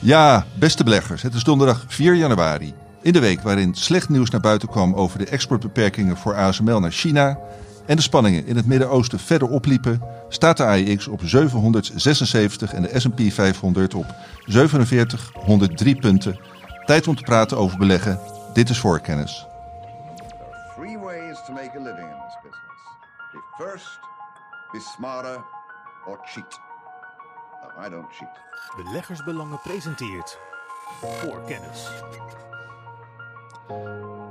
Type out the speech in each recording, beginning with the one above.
Ja, beste beleggers, het is donderdag 4 januari. In de week waarin slecht nieuws naar buiten kwam over de exportbeperkingen voor ASML naar China en de spanningen in het Midden-Oosten verder opliepen, staat de AEX op 776 en de S&P 500 op 4703 punten. Tijd om te praten over beleggen. Dit is voorkennis. In business. Be smarter, or cheat. I don't cheat. Beleggersbelangen presenteert voor kennis.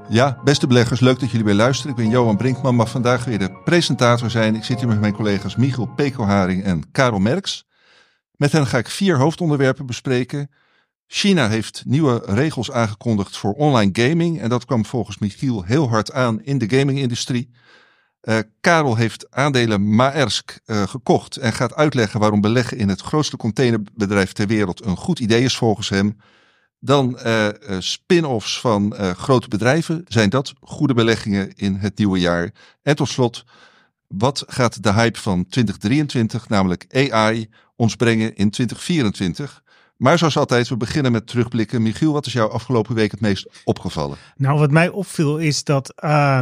Ja, beste beleggers, leuk dat jullie weer luisteren. Ik ben Johan Brinkman, mag vandaag weer de presentator zijn. Ik zit hier met mijn collega's Michiel Pekelharing en Karel Merks. Met hen ga ik vier hoofdonderwerpen bespreken. China heeft nieuwe regels aangekondigd voor online gaming. En dat kwam volgens Michiel heel hard aan in de gamingindustrie. Uh, Karel heeft aandelen Maersk uh, gekocht en gaat uitleggen waarom beleggen in het grootste containerbedrijf ter wereld een goed idee is volgens hem. Dan uh, spin-offs van grote bedrijven. Zijn dat goede beleggingen in het nieuwe jaar? En tot slot, wat gaat de hype van 2023, namelijk AI, ons brengen in 2024? Maar zoals altijd, we beginnen met terugblikken. Michiel, wat is jou afgelopen week het meest opgevallen? Nou, wat mij opviel is dat uh,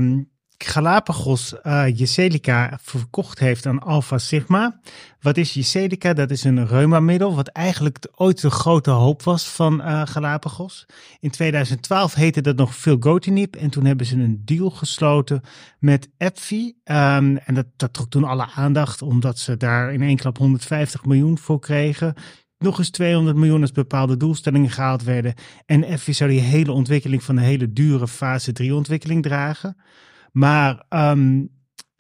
Galapagos uh, Jesselica verkocht heeft aan Alpha Sigma. Wat is Jesselica? Dat is een reumamiddel, wat eigenlijk ooit de grote hoop was van uh, Galapagos. In 2012 heette dat nog filgotinib en toen hebben ze een deal gesloten met AbbVie. Um, en dat, dat trok toen alle aandacht, omdat ze daar in één klap 150 miljoen voor kregen nog eens 200 miljoen als bepaalde doelstellingen gehaald werden. En EFI zou die hele ontwikkeling van de hele dure fase 3 ontwikkeling dragen. Maar um,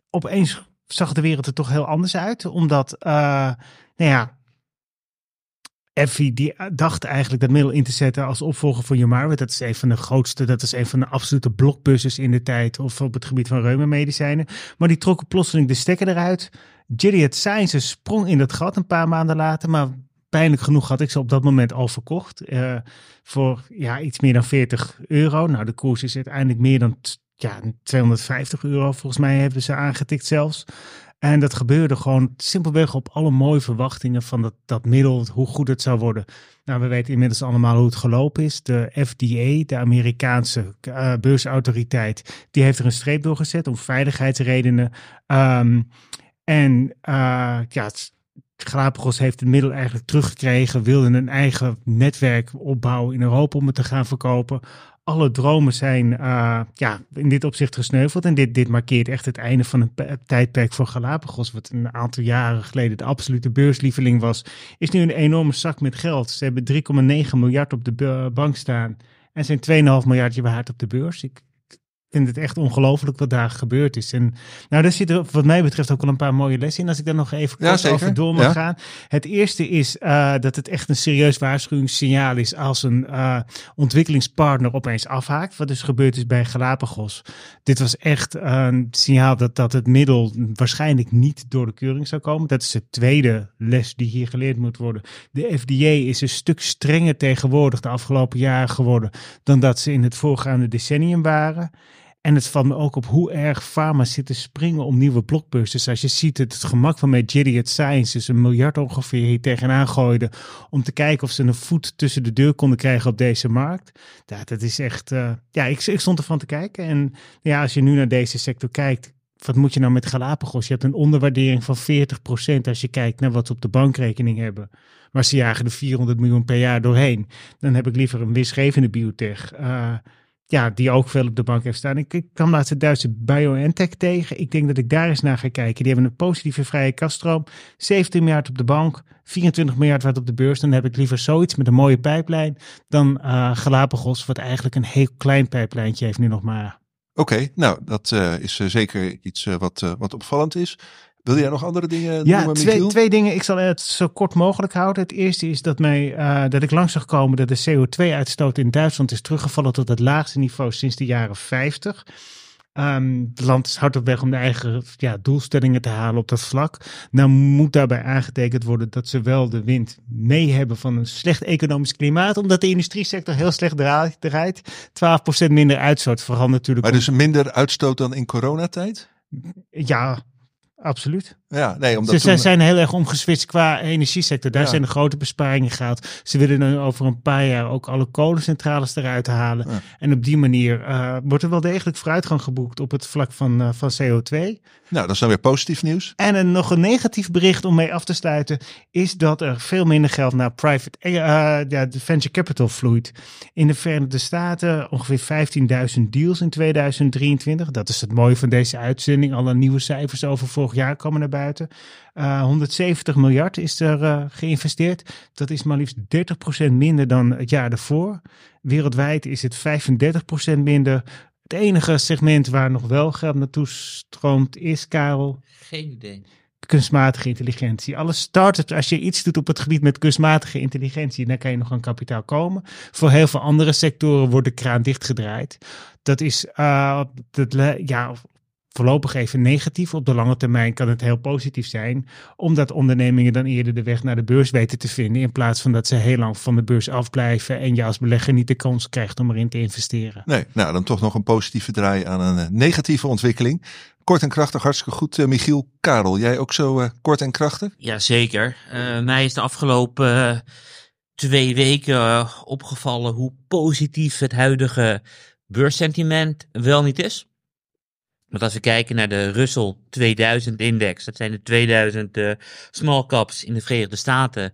opeens zag de wereld er toch heel anders uit. Omdat, uh, nou ja, Effie die dacht eigenlijk dat middel in te zetten als opvolger van Jumarwet. Dat is een van de grootste, dat is een van de absolute blockbusters in de tijd. Of op het gebied van reumamedicijnen. Maar die trokken plotseling de stekker eruit. Gilead Sciences sprong in dat gat een paar maanden later. Maar pijnlijk genoeg had ik ze op dat moment al verkocht. Uh, voor ja, iets meer dan 40 euro. Nou, de koers is uiteindelijk meer dan ja, 250 euro volgens mij hebben ze aangetikt zelfs. En dat gebeurde gewoon simpelweg op alle mooie verwachtingen van dat, dat middel, hoe goed het zou worden. Nou, we weten inmiddels allemaal hoe het gelopen is. De FDA, de Amerikaanse uh, beursautoriteit, die heeft er een streep door gezet om veiligheidsredenen. Um, en uh, ja, Galapagos heeft het middel eigenlijk teruggekregen, wilde een eigen netwerk opbouwen in Europa om het te gaan verkopen alle dromen zijn uh, ja, in dit opzicht gesneuveld. En dit, dit markeert echt het einde van een tijdperk voor Galapagos. Wat een aantal jaren geleden de absolute beurslieveling was. Is nu een enorme zak met geld. Ze hebben 3,9 miljard op de bank staan. En zijn 2,5 miljardje waard op de beurs. Ik vind het echt ongelooflijk wat daar gebeurd is. En nou, daar zitten wat mij betreft ook al een paar mooie lessen in. Als ik daar nog even kort ja, over door mag ja. gaan. Het eerste is uh, dat het echt een serieus waarschuwingssignaal is als een uh, ontwikkelingspartner opeens afhaakt. Wat dus gebeurd is bij Galapagos. Dit was echt een signaal dat, dat het middel waarschijnlijk niet door de keuring zou komen. Dat is de tweede les die hier geleerd moet worden. De FDA is een stuk strenger tegenwoordig de afgelopen jaren geworden dan dat ze in het voorgaande decennium waren. En het valt me ook op hoe erg pharma zit te springen om nieuwe blockbusters. Als je ziet het, het gemak van met Gilead Sciences een miljard ongeveer hier tegenaan gooiden. Om te kijken of ze een voet tussen de deur konden krijgen op deze markt. Ja, dat is echt, uh, ja, ik, ik stond ervan te kijken. En ja, als je nu naar deze sector kijkt, wat moet je nou met Galapagos? Je hebt een onderwaardering van 40% als je kijkt naar wat ze op de bankrekening hebben. Maar ze jagen er 400 miljoen per jaar doorheen. Dan heb ik liever een winstgevende biotech. Uh, ja, die ook veel op de bank heeft staan. Ik, kwam laatst de Duitse BioNTech tegen. Ik denk dat ik daar eens naar ga kijken. Die hebben een positieve vrije kaststroom. 17 miljard op de bank, 24 miljard wat op de beurs. Dan heb ik liever zoiets met een mooie pijplijn dan uh, Galapagos, wat eigenlijk een heel klein pijplijntje heeft nu nog maar. Oké, nou dat uh, is uh, zeker iets wat, wat opvallend is. Wil jij nog andere dingen ja, noemen, twee, twee dingen. Ik zal het zo kort mogelijk houden. Het eerste is dat, mij, uh, dat ik langs zag komen dat de CO2-uitstoot in Duitsland is teruggevallen tot het laagste niveau sinds de jaren 50. Um, het land is hard op weg om de eigen ja, doelstellingen te halen op dat vlak. Nou moet daarbij aangetekend worden dat ze wel de wind mee hebben van een slecht economisch klimaat. Omdat de industriesector heel slecht draait. 12% minder uitstoot, vooral natuurlijk. Maar dus minder uitstoot dan in coronatijd? Ja, Absoluut. Ja, nee, omdat Ze toen- zijn, heel erg omgeswitcht qua energiesector. Daar Ja. zijn de grote besparingen gehaald. Ze willen dan over een paar jaar ook alle kolencentrales eruit halen. Ja. En op die manier eh, wordt er wel degelijk vooruitgang geboekt op het vlak van, eh, van CO2. Nou, dat is dan weer positief nieuws. En een, nog een negatief bericht om mee af te sluiten is dat er veel minder geld naar private eh, ja, de venture capital vloeit. In de Verenigde Staten ongeveer 15.000 deals in 2023. Dat is het mooie van deze uitzending. Alle nieuwe cijfers over vorig jaar komen naar buiten. Eh, 170 miljard is er eh, geïnvesteerd. Dat is maar liefst 30% minder dan het jaar daarvoor. Wereldwijd is het 35% minder. Het enige segment waar nog wel geld naartoe stroomt is, Karel, Geen idee. kunstmatige intelligentie. Alle startups, als je iets doet op het gebied met kunstmatige intelligentie, dan kan je nog aan kapitaal komen. Voor heel veel andere sectoren wordt de kraan dichtgedraaid. Dat is eh, dat, ja, voorlopig even negatief. Op de lange termijn kan het heel positief zijn, omdat ondernemingen dan eerder de weg naar de beurs weten te vinden, in plaats van dat ze heel lang van de beurs afblijven en je als belegger niet de kans krijgt om erin te investeren. Nee, nou dan toch nog een positieve draai aan een eh, negatieve ontwikkeling. Kort en krachtig, hartstikke goed. Eh, Michiel, Karel, jij ook zo eh, kort en krachtig? Jazeker. Eh mij is de afgelopen twee weken opgevallen hoe positief het huidige beurssentiment wel niet is. Want als we kijken naar de Russell 2000 index, dat zijn de 2000 eh, small caps in de Verenigde Staten,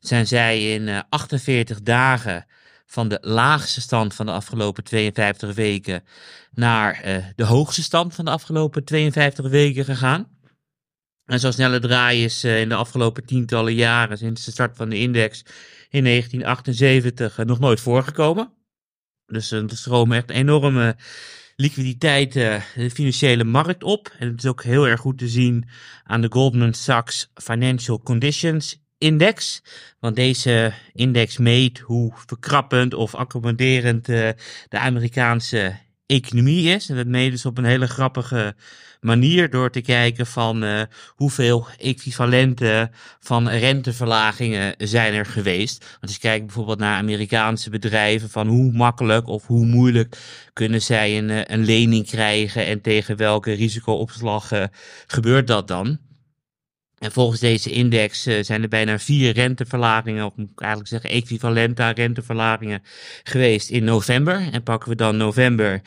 zijn zij in eh, 48 dagen van de laagste stand van de afgelopen 52 weken naar eh, de hoogste stand van de afgelopen 52 weken gegaan. En zo'n snelle draai is eh, in de afgelopen tientallen jaren, sinds de start van de index in 1978, eh, nog nooit voorgekomen. Dus eh, er stromen echt enorme liquiditeit eh, de financiële markt op. En het is ook heel erg goed te zien aan de Goldman Sachs Financial Conditions Index. Want deze index meet hoe verkrappend of accommoderend eh, de Amerikaanse economie is. En dat meten ze op een hele grappige manier door te kijken van eh, hoeveel equivalenten van renteverlagingen zijn er geweest. Want als je kijkt bijvoorbeeld naar Amerikaanse bedrijven van hoe makkelijk of hoe moeilijk kunnen zij een, eh, een lening krijgen en tegen welke risicoopslag gebeurt dat dan. En volgens deze index eh, zijn er bijna vier renteverlagingen, of moet ik eigenlijk zeggen equivalente aan renteverlagingen geweest in november. En pakken we dan november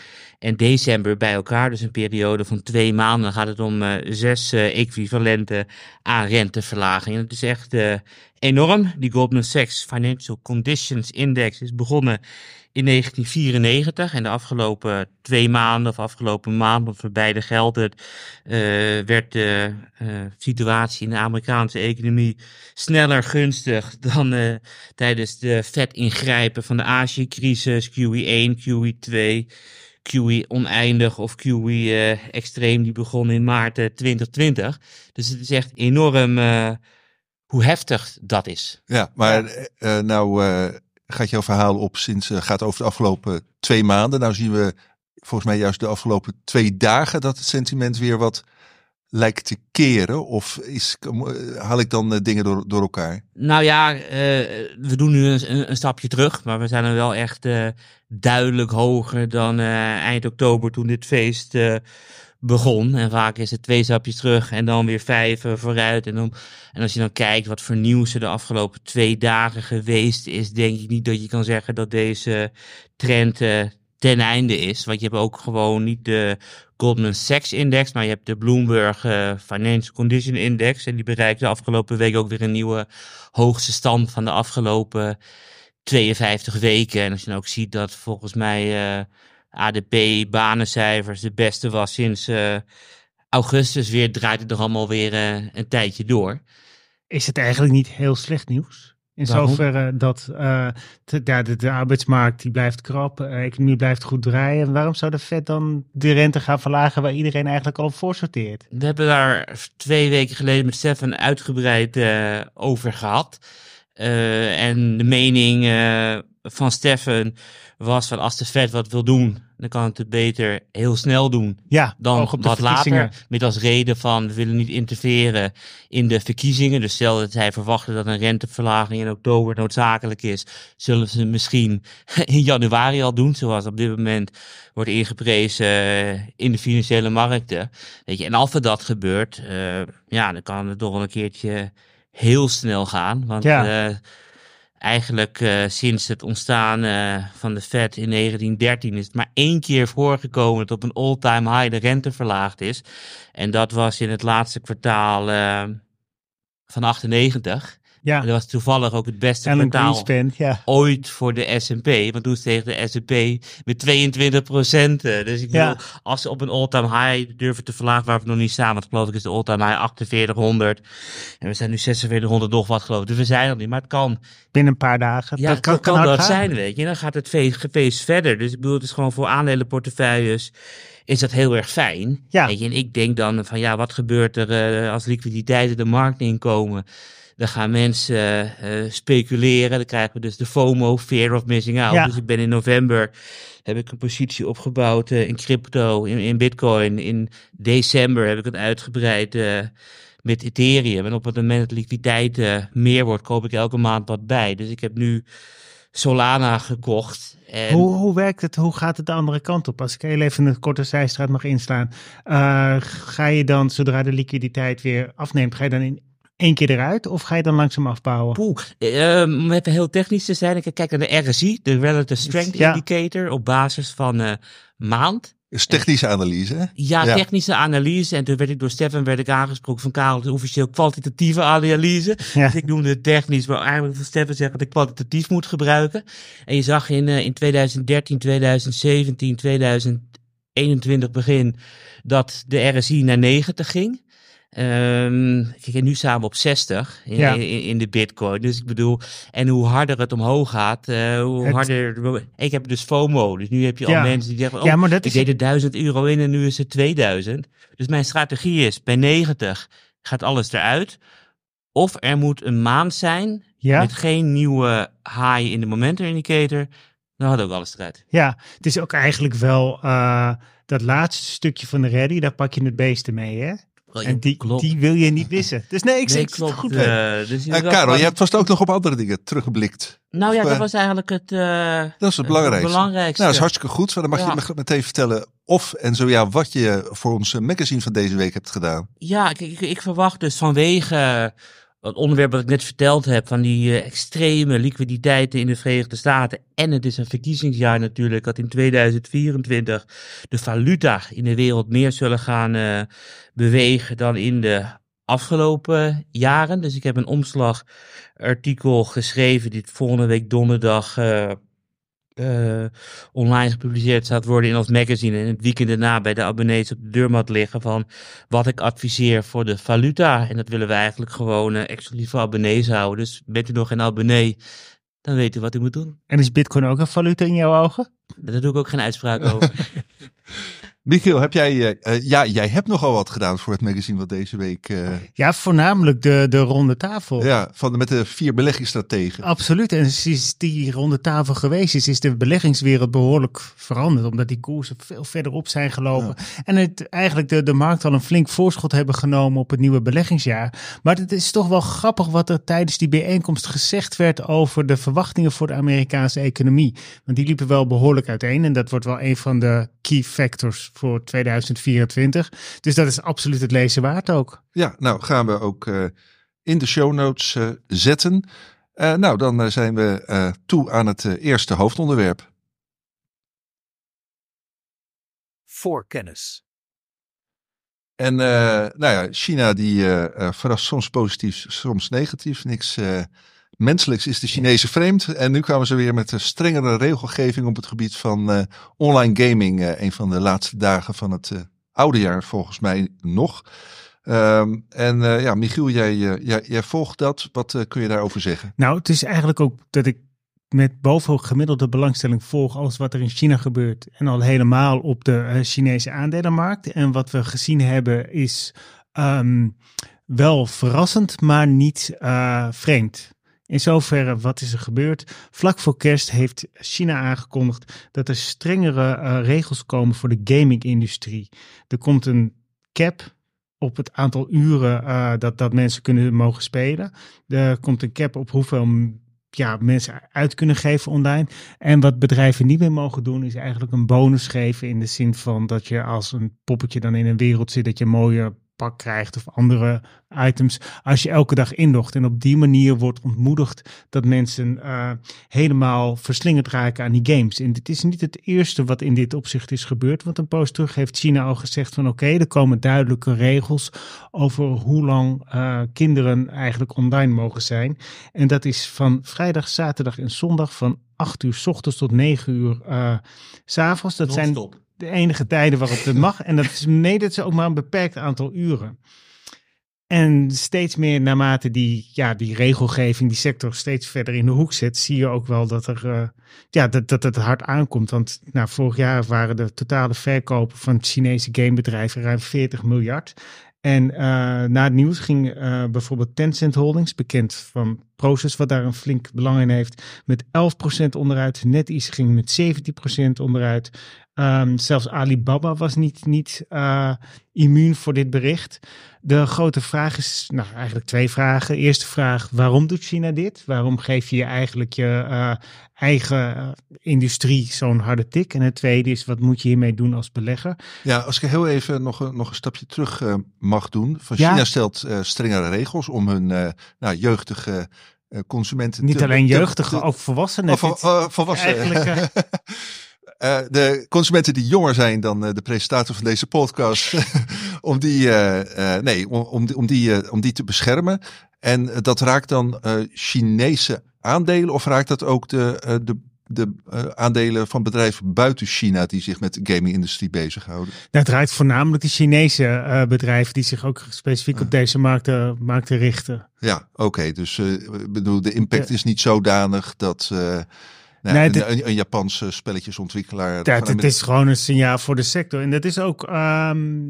en december bij elkaar, dus een periode van twee maanden, gaat het om eh, zes eh, equivalenten aan renteverlagingen. Het is echt eh, enorm. Die Goldman Sachs Financial Conditions Index is begonnen in 1994 en de afgelopen twee maanden of afgelopen maand, of voor beide geldt het, werd de situatie in de Amerikaanse economie sneller gunstig dan tijdens de vet ingrijpen van de Azië-crisis, QE1, QE2, QE oneindig of QE eh, extreem, die begon in maart eh, 2020. Dus het is echt enorm eh, hoe heftig dat is. Ja, maar eh, eh, nou eh, gaat jouw verhaal op sinds eh, gaat over de afgelopen twee maanden. Nou zien we volgens mij juist de afgelopen twee dagen dat het sentiment weer wat lijkt te keren. Of is, eh, haal ik dan eh, dingen door, door elkaar? Nou ja, eh, we doen nu een, een, stapje terug, maar we zijn er wel echt duidelijk hoger dan eind oktober toen dit feest begon. En vaak is het twee stapjes terug en dan weer vijf vooruit. En, dan, en als je dan kijkt wat voor nieuws er de afgelopen twee dagen geweest is, denk ik niet dat je kan zeggen dat deze trend ten einde is. Want je hebt ook gewoon niet de Goldman Sachs Index, maar je hebt de Bloomberg eh, Financial Condition Index. En die bereikte de afgelopen week ook weer een nieuwe hoogste stand van de afgelopen 52 weken. En als je dan ook ziet dat volgens mij eh, ADP banencijfers de beste was sinds eh, augustus weer, draait het er allemaal weer een tijdje door. Is het eigenlijk niet heel slecht nieuws? In zoverre dat eh, de, ja, de, de arbeidsmarkt die blijft krap, de economie blijft goed draaien. Waarom zou de Fed dan de rente gaan verlagen waar iedereen eigenlijk al voor sorteert? We hebben daar twee weken geleden met Stefan uitgebreid eh, over gehad. Eh, en de mening eh, van Steffen was van als de Fed wat wil doen, dan kan het het beter heel snel doen Ja, dan wat later. Met als reden van we willen niet interfereren in de verkiezingen. Dus stel dat zij verwachten dat een renteverlaging in oktober noodzakelijk is, zullen ze misschien in januari al doen, zoals op dit moment wordt ingeprezen eh, in de financiële markten. Weet je, en als er dat gebeurt, eh, ja, dan kan het toch wel een keertje heel snel gaan. Want Ja. eh, eigenlijk eh, sinds het ontstaan eh, van de Fed in 1913 is het maar één keer voorgekomen dat op een all-time high de rente verlaagd is. En dat was in het laatste kwartaal eh, van 98. Ja, En dat was toevallig ook het beste Alan kwartaal Greenspan, ja. ooit voor de S&P. Want toen steeg de S&P met 22 procent. Dus ik bedoel, Ja. als ze op een all-time high durven te verlagen, waar we nog niet staan. Want geloof ik is de all-time high 4800. En we zijn nu 4600 nog wat geloof ik. Dus we zijn er niet. Maar het kan, Binnen een paar dagen. ja, dat kan, kan, dat gaan. zijn, weet je. En dan gaat het feest, feest verder. Dus ik bedoel, het is gewoon voor aandelenportefeuilles is dat heel erg fijn. Ja. Weet je, en ik denk dan van ja, wat gebeurt er eh, als liquiditeiten de markt inkomen? Dan gaan mensen eh, eh, speculeren. Dan krijgen we dus de FOMO, Fear of Missing Out. Ja. Dus ik ben in november, heb ik een positie opgebouwd eh, in crypto, in, in bitcoin. In december heb ik het uitgebreid met Ethereum. En op het moment dat liquiditeit meer wordt, koop ik elke maand wat bij. Dus ik heb nu Solana gekocht. En Hoe, hoe werkt het? Hoe gaat het de andere kant op? Als ik heel even een korte zijstraat mag inslaan. ga je dan, zodra de liquiditeit weer afneemt, ga je dan in één keer eruit? Of ga je dan langzaam afbouwen? Poeh, eh, om even heel technisch te zijn, ik kijk naar de RSI, de Relative Strength Ja. Indicator, op basis van eh, maand. is technische analyse, hè? Ja, Ja. technische analyse. En toen werd ik door Stefan werd ik aangesproken van Karel, de officieel kwalitatieve analyse. Ja. Dus ik noemde het technisch, maar eigenlijk wil Stefan zeggen dat ik kwalitatief moet gebruiken. En je zag in, eh, in 2013, 2017, 2021 begin dat de RSI naar 90 ging. Ehm kijk, nu staan we op 60 in, Ja. in, in de bitcoin. Dus ik bedoel, en hoe harder het omhoog gaat, eh, hoe Het- harder... Ik heb dus FOMO, dus nu heb je Ja. al mensen die zeggen... Oh, Ja, maar dat ik is- deed er 1000 euro in en nu is het 2000. Dus mijn strategie is, bij 90 gaat alles eruit. Of er moet een maand zijn met geen nieuwe high in de momentum indicator. Dan had ook alles eruit. ja, het is ook eigenlijk wel eh, dat laatste stukje van de ready, daar pak je het beeste mee, hè? En die, Klopt. die wil je niet missen. Dus nee, ik Nee, zeg het klopt. goed. eh, dus Eh, Karel, je hebt vast ook nog op andere dingen teruggeblikt. Nou ja, of, dat eh, was eigenlijk het, eh, Dat is het belangrijkste. belangrijkste. Nou, dat is hartstikke goed. Dan mag Ja. je me meteen vertellen of en zo ja, wat je voor ons magazine van deze week hebt gedaan. Ja, ik, ik, ik verwacht dus vanwege het onderwerp wat ik net verteld heb, van die eh, extreme liquiditeiten in de Verenigde Staten. En het is een verkiezingsjaar natuurlijk, dat in 2024 de valuta in de wereld meer zullen gaan eh, bewegen dan in de afgelopen jaren. Dus ik heb een omslagartikel geschreven, die volgende week donderdag eh, online gepubliceerd staat worden in ons magazine. En het weekend daarna bij de abonnees op de deurmat liggen van wat ik adviseer voor de valuta. En dat willen we eigenlijk gewoon eh, exclusief voor abonnees houden. Dus bent u nog geen abonnee, dan weet u wat u moet doen. En is bitcoin ook een valuta in jouw ogen? Daar doe ik ook geen uitspraak over. Michiel, heb jij, eh, eh, ja, jij hebt nogal wat gedaan voor het magazine wat deze week, eh, Ja, voornamelijk de, de ronde tafel. ja, van, met de vier beleggingsstrategen. Absoluut. En sinds die ronde tafel geweest is, is de beleggingswereld behoorlijk veranderd. Omdat die koersen veel verder op zijn gelopen. En het, eigenlijk de, de markt al een flink voorschot hebben genomen op het nieuwe beleggingsjaar. Maar het is toch wel grappig wat er tijdens die bijeenkomst gezegd werd over de verwachtingen voor de Amerikaanse economie. Want die liepen wel behoorlijk uiteen. En dat wordt wel een van de key factors voor 2024. Dus dat is absoluut het lezen waard ook. Ja, nou gaan we ook eh, in de show notes eh, zetten. Eh, nou, dan zijn we eh, toe aan het eerste hoofdonderwerp. Voorkennis. En eh, nou ja, China die eh, eh, verrast soms positief, soms negatief. Niks eh, menselijks is de Chinezen vreemd. En nu kwamen ze weer met een strengere regelgeving op het gebied van eh, online gaming. eh, een van de laatste dagen van het eh, oude jaar volgens mij nog. Ehm, en ja, Michiel, jij, jij, volgt dat. Wat kun je daarover zeggen? Nou, het is eigenlijk ook dat ik met boven gemiddelde belangstelling volg alles wat er in China gebeurt. En al helemaal op de Chinese aandelenmarkt. En wat we gezien hebben is ehm, wel verrassend, maar niet vreemd. In zoverre, wat is er gebeurd? Vlak voor kerst heeft China aangekondigd dat er strengere eh, regels komen voor de gaming-industrie. Er komt een cap op het aantal uren eh, dat, dat mensen kunnen mogen spelen. Er komt een cap op hoeveel ja, mensen uit kunnen geven online. En wat bedrijven niet meer mogen doen, is eigenlijk een bonus geven. In de zin van dat je als een poppetje dan in een wereld zit, dat je een mooie pak krijgt of andere items als je elke dag inlogt. En op die manier wordt ontmoedigd dat mensen eh, helemaal verslingerd raken aan die games. En dit is niet het eerste wat in dit opzicht is gebeurd. Want een poos terug heeft China al gezegd van oké, er komen duidelijke regels over hoe lang eh, kinderen eigenlijk online mogen zijn. En dat is van vrijdag, zaterdag en zondag van 8 uur s ochtends tot 9 uur uh, s. Dat zijn. De enige tijden waarop het mag. En dat is nee, dat ook maar een beperkt aantal uren. En steeds meer naarmate die, ja, die regelgeving, die sector steeds verder in de hoek zit, zie je ook wel dat, er, eh, ja, dat, dat het hard aankomt. Want nou, vorig jaar waren de totale verkopen van Chinese gamebedrijven ruim 40 miljard. En eh, na het nieuws ging eh, bijvoorbeeld Tencent Holdings, bekend van Proces, wat daar een flink belang in heeft, met 11% onderuit. NetEase ging met 17% onderuit. Ehm, zelfs Alibaba was niet, niet eh, immuun voor dit bericht. De grote vraag is, nou eigenlijk twee vragen. Eerste vraag, waarom doet China dit? Waarom geef je eigenlijk je eh, eigen eh, industrie zo'n harde tik? En het tweede is, wat moet je hiermee doen als belegger? Ja, als ik heel even nog, een- nog een stapje terug mag doen. Van Ja. China stelt strengere regels om hun nou, jeugdige consumenten Niet te- alleen jeugdige, ook volwassenen. of, Dit- uh, eh, de consumenten die jonger zijn dan eh, de presentator van deze podcast, om die, eh, nee, om, om, die- om, die, om die te beschermen. En dat raakt dan Chinese aandelen of raakt dat ook de, de, de aandelen van bedrijven buiten China die zich met de gaming-industrie bezighouden? Dat draait voornamelijk de Chinese bedrijven die zich ook specifiek op deze markten, markten richten. Ja, oké. dus eh, ik bedoel, de impact is niet zodanig dat nou, Nee, een, een, een Japanse spelletjesontwikkelaar. Ja, van het, het is gewoon een signaal voor de sector. En dat is ook ehm,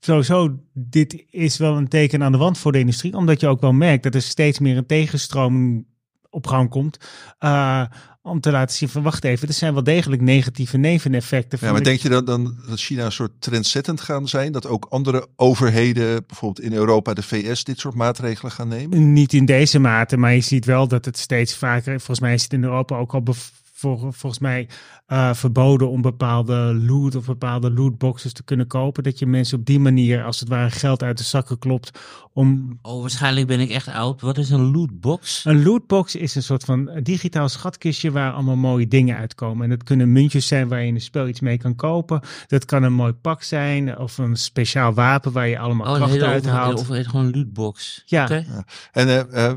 sowieso, dit is wel een teken aan de wand voor de industrie. Omdat je ook wel merkt dat er steeds meer een tegenstroming op gang komt. eh, om te laten zien van, wacht even, er zijn wel degelijk negatieve neveneffecten. Ja, maar de- denk je dan, dan dat China een soort trendzettend gaan zijn? Dat ook andere overheden, bijvoorbeeld in Europa, de VS, dit soort maatregelen gaan nemen? Niet in deze mate, maar je ziet wel dat het steeds vaker, volgens mij is het in Europa ook al bev- voor, volgens mij eh, verboden om bepaalde loot of bepaalde lootboxes te kunnen kopen. Dat je mensen op die manier als het ware geld uit de zakken klopt om Oh, waarschijnlijk ben ik echt oud. Wat is een lootbox? Een lootbox is een soort van digitaal schatkistje waar allemaal mooie dingen uitkomen. En dat kunnen muntjes zijn waar je in een spel iets mee kan kopen. Dat kan een mooi pak zijn of een speciaal wapen waar je allemaal Oh, hele uit haalt. of gewoon een lootbox. Ja. Oké. En eh, eh,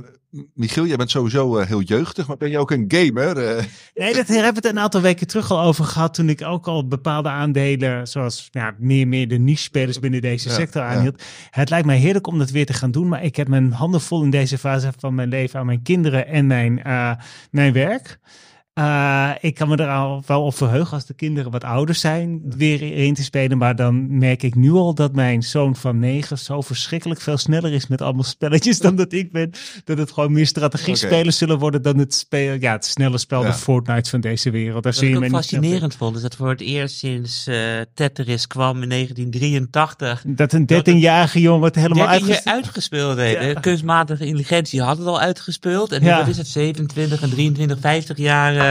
Michiel, jij bent sowieso eh, heel jeugdig, maar ben je ook een gamer? Eh, Nee, dat hebben we het een aantal weken terug al over gehad. Toen ik ook al bepaalde aandelen, zoals ja, meer, meer de niche-spelers binnen deze sector ja. aanhield. Het lijkt mij heerlijk om dat weer te gaan doen. Maar ik heb mijn handen vol in deze fase van mijn leven aan mijn kinderen en mijn, eh, mijn werk. Eh, ik kan me er al wel op verheugen als de kinderen wat ouder zijn, weer in te spelen. Maar dan merk ik nu al dat mijn zoon van negen zo verschrikkelijk veel sneller is met allemaal spelletjes dan dat ik ben. Dat het gewoon meer strategie spelen zullen worden dan het, spelen, ja, het snelle spel, Ja. de Fortnite van deze wereld. Daar Wat zie ik ook fascinerend vond, is dat voor het eerst sinds eh, Tetris kwam in 1983 tegen. Dat een 13-jarige jongen het helemaal 13 keer uitgest... uitgespeeld heeft. Ja. Kunstmatige intelligentie had het al uitgespeeld. En nu, Ja. wat is het, 27 en 23, 50 jaar, eh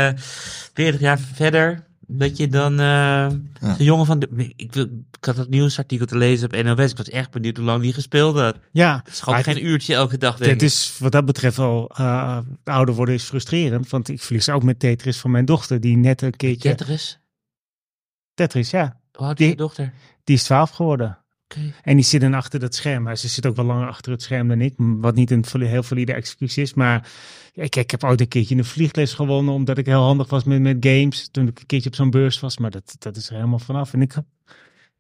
40 jaar verder. Dat je dan eh een jongen van... De, ik, wil- ik had dat nieuwsartikel te lezen op NOS. Ik was echt benieuwd hoe lang die gespeeld had. Ja, Het is gewoon geen uurtje elke dag, denk Het ik. is wat dat betreft wel uh, ouder worden is frustrerend. Want ik verlies ook met Tetris van mijn dochter, die net een keertje. Tetris? Tetris, ja. Hoe oud Die- is je dochter? Die is 12 geworden. Oké. En die zit dan achter dat scherm. Maar ze zit ook wel langer achter het scherm dan ik. Wat niet een heel valide excuus is. Maar ik, ik heb ooit een keertje een vliegles gewonnen. Omdat ik heel handig was met, met games. Toen ik een keertje op zo'n beurs was. Maar dat, dat is er helemaal vanaf. En ik, heb-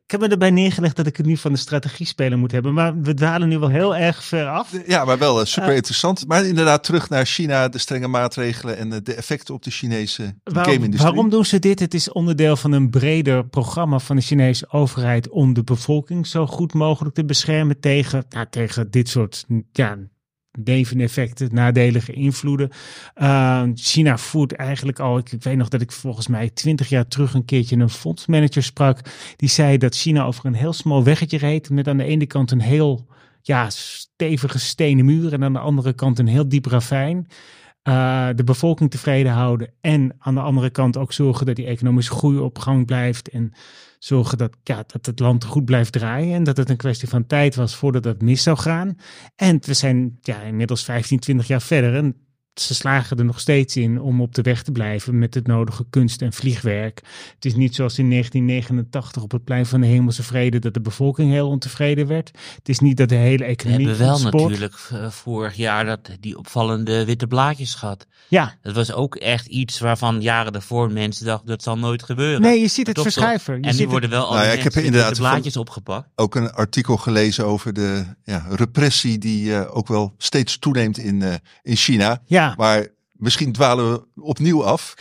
ik heb me erbij neergelegd dat ik het nu van de strategie spelen moet hebben. Maar we dwalen nu wel heel erg ver af. ja, maar wel eh, super Eh. interessant. Maar inderdaad, terug naar China, de strenge maatregelen en de effecten op de Chinese game-industrie. waarom doen ze dit? Het is onderdeel van een breder programma van de Chinese overheid om de bevolking zo goed mogelijk te beschermen tegen, tegen dit soort ja, neveneffecten, nadelige invloeden. Uh, China voert eigenlijk al, ik, weet nog dat ik volgens mij twintig jaar terug een keertje een fondsmanager sprak. Die zei dat China over een heel smal weggetje reed met aan de ene kant een heel ja, stevige stenen muur en aan de andere kant een heel diep ravijn. Uh, de bevolking tevreden houden en aan de andere kant ook zorgen dat die economische groei op gang blijft en zorgen dat, ja, dat het land goed blijft draaien en dat het een kwestie van tijd was voordat het mis zou gaan. En we zijn ja, inmiddels 15, 20 jaar verder en ze slagen er nog steeds in om op de weg te blijven met het nodige kunst- en vliegwerk. Het is niet zoals in 1989 op het plein van de Hemelse Vrede dat de bevolking heel ontevreden werd. Het is niet dat de hele We economie. hebben wel sport. natuurlijk eh, vorig jaar dat, die opvallende witte blaadjes gehad. Ja, Dat was ook echt iets waarvan jaren daarvoor mensen dachten dat zal nooit gebeuren. nee, je ziet het verschuiven. Je en nu ziet worden wel Nou ja, ik heb inderdaad witte blaadjes opgepakt. Ook een artikel gelezen over de ja, repressie die eh, ook wel steeds toeneemt in, eh, in China. het, ja, Maar misschien dwalen we opnieuw af.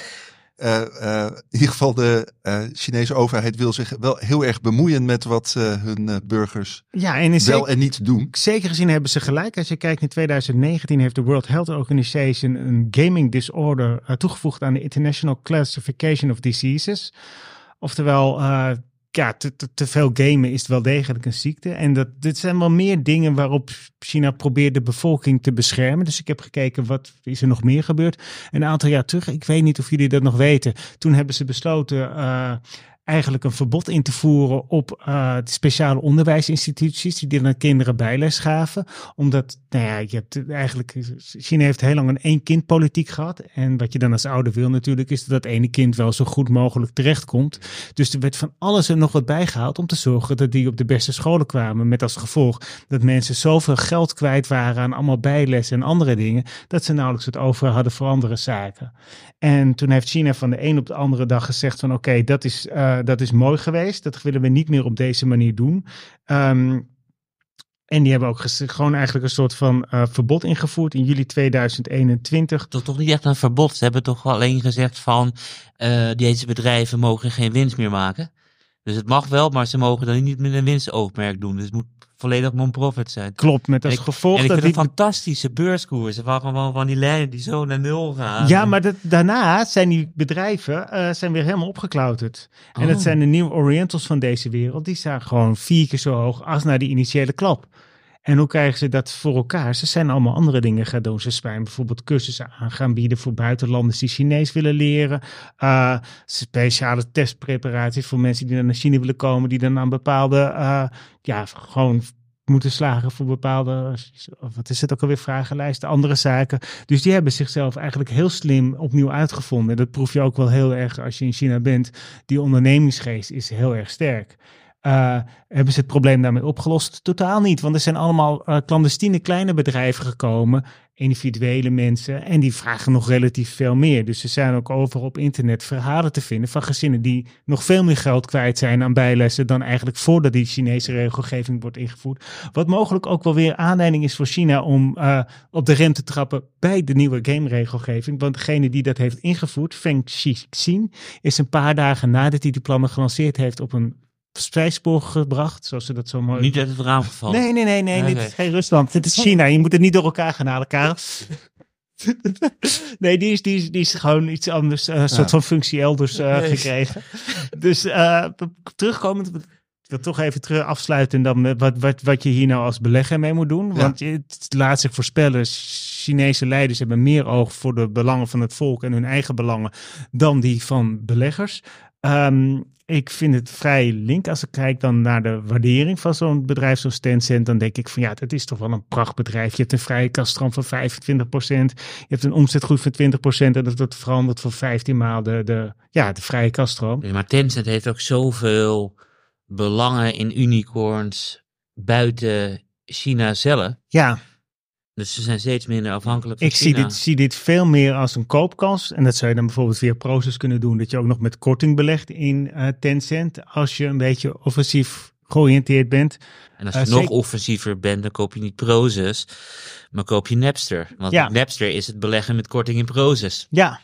Eh, eh, in ieder geval de eh, Chinese overheid wil zich wel heel erg bemoeien met wat hun burgers ja, en wel zeker, en niet doen. zeker gezien hebben ze gelijk. Als je kijkt in 2019 heeft de World Health Organization een gaming disorder toegevoegd aan de International Classification of Diseases. Oftewel, ja, te, te, te veel gamen is wel degelijk een ziekte. En dat, dit zijn wel meer dingen waarop China probeert de bevolking te beschermen. Dus ik heb gekeken, wat is er nog meer gebeurd? Een aantal jaar terug, ik weet niet of jullie dat nog weten. Toen hebben ze besloten eh, eigenlijk een verbod in te voeren op eh, speciale onderwijsinstituties die dan kinderen bijles gaven. Omdat, nou ja, je hebt eigenlijk, China heeft heel lang een één-kind politiek gehad. En wat je dan als ouder wil natuurlijk, is dat dat ene kind wel zo goed mogelijk terechtkomt. Dus er werd van alles en nog wat bijgehaald om te zorgen dat die op de beste scholen kwamen. Met als gevolg dat mensen zoveel geld kwijt waren aan allemaal bijles en andere dingen, dat ze nauwelijks het over hadden voor andere zaken. En toen heeft China van de een op de andere dag gezegd van oké, dat, is, eh, dat is mooi geweest. Dat willen we niet meer op deze manier doen. Ehm, en die hebben ook gewoon eigenlijk een soort van eh, verbod ingevoerd in juli 2021. Toch, toch niet echt een verbod. Ze hebben toch alleen gezegd van eh, deze bedrijven mogen geen winst meer maken. Dus het mag wel, maar ze mogen dan niet met een winstoogmerk doen. Dus het moet volledig non-profit zijn. Klopt, met als ik- gevolg en ik dat vind die... het fantastische beurskoersen. Waar gewoon van die lijnen die zo naar nul gaan. Ja, maar dat, daarna zijn die bedrijven eh, zijn weer helemaal opgeklauterd. En dat Oh. zijn de nieuwe Orientals van deze wereld. Die staan gewoon vier keer zo hoog als naar die initiële klap. En hoe krijgen ze dat voor elkaar? Ze zijn allemaal andere dingen gaan doen. Ze zijn bijvoorbeeld cursussen aan gaan bieden voor buitenlanders die Chinees willen leren. Uh, speciale testpreparaties voor mensen die naar China willen komen. Die dan aan bepaalde, uh, ja, gewoon moeten slagen voor bepaalde, wat is het ook alweer, vragenlijsten, andere zaken. Dus die hebben zichzelf eigenlijk heel slim opnieuw uitgevonden. En dat proef je ook wel heel erg als je in China bent. Die ondernemingsgeest is heel erg sterk. Uh, hebben ze het probleem daarmee opgelost? Totaal niet, want er zijn allemaal uh, clandestine kleine bedrijven gekomen, individuele mensen, en die vragen nog relatief veel meer. Dus er zijn ook overal op internet verhalen te vinden van gezinnen die nog veel meer geld kwijt zijn aan bijlessen dan eigenlijk voordat die Chinese regelgeving wordt ingevoerd. Wat mogelijk ook wel weer aanleiding is voor China om uh, op de rem te trappen bij de nieuwe game-regelgeving. Want degene die dat heeft ingevoerd, Feng Xixin, is een paar dagen nadat hij die plannen gelanceerd heeft op een vrijspoor gebracht, zoals ze dat zo mooi... Niet uit het raam gevallen. Nee, nee, nee, nee, okay. dit is geen Rusland. Dit is China. Je moet het niet door elkaar gaan halen, Karel. nee, die is, die, is, die is gewoon iets anders, een uh, soort ja. van functie elders uh, nee. gekregen. Dus uh, terugkomend, ik wil toch even terug afsluiten en dan wat, wat, wat je hier nou als belegger mee moet doen. Want het laat zich voorspellen, Chinese leiders hebben meer oog voor de belangen van het volk en hun eigen belangen dan die van beleggers. Um, ik vind het vrij link. Als ik kijk dan naar de waardering van zo'n bedrijf zoals Tencent, dan denk ik van ja, dat is toch wel een prachtbedrijf. Je hebt een vrije kaststroom van 25%. Je hebt een omzetgroei van 20% en dat wordt veranderd voor 15 maal de, de, ja, de vrije kaststroom. Maar Tencent heeft ook zoveel belangen in unicorns buiten China zelf. Ja, dus ze zijn steeds minder afhankelijk van ik China. zie dit, zie dit veel meer als een koopkans. En dat zou je dan bijvoorbeeld via Proces kunnen doen. Dat je ook nog met korting belegt in uh, Tencent. Als je een beetje offensief georiënteerd bent. En als je uh, nog zeker... offensiever bent, dan koop je niet Proces, maar koop je Napster. Want ja. Napster is het beleggen met korting in Proces. Ja.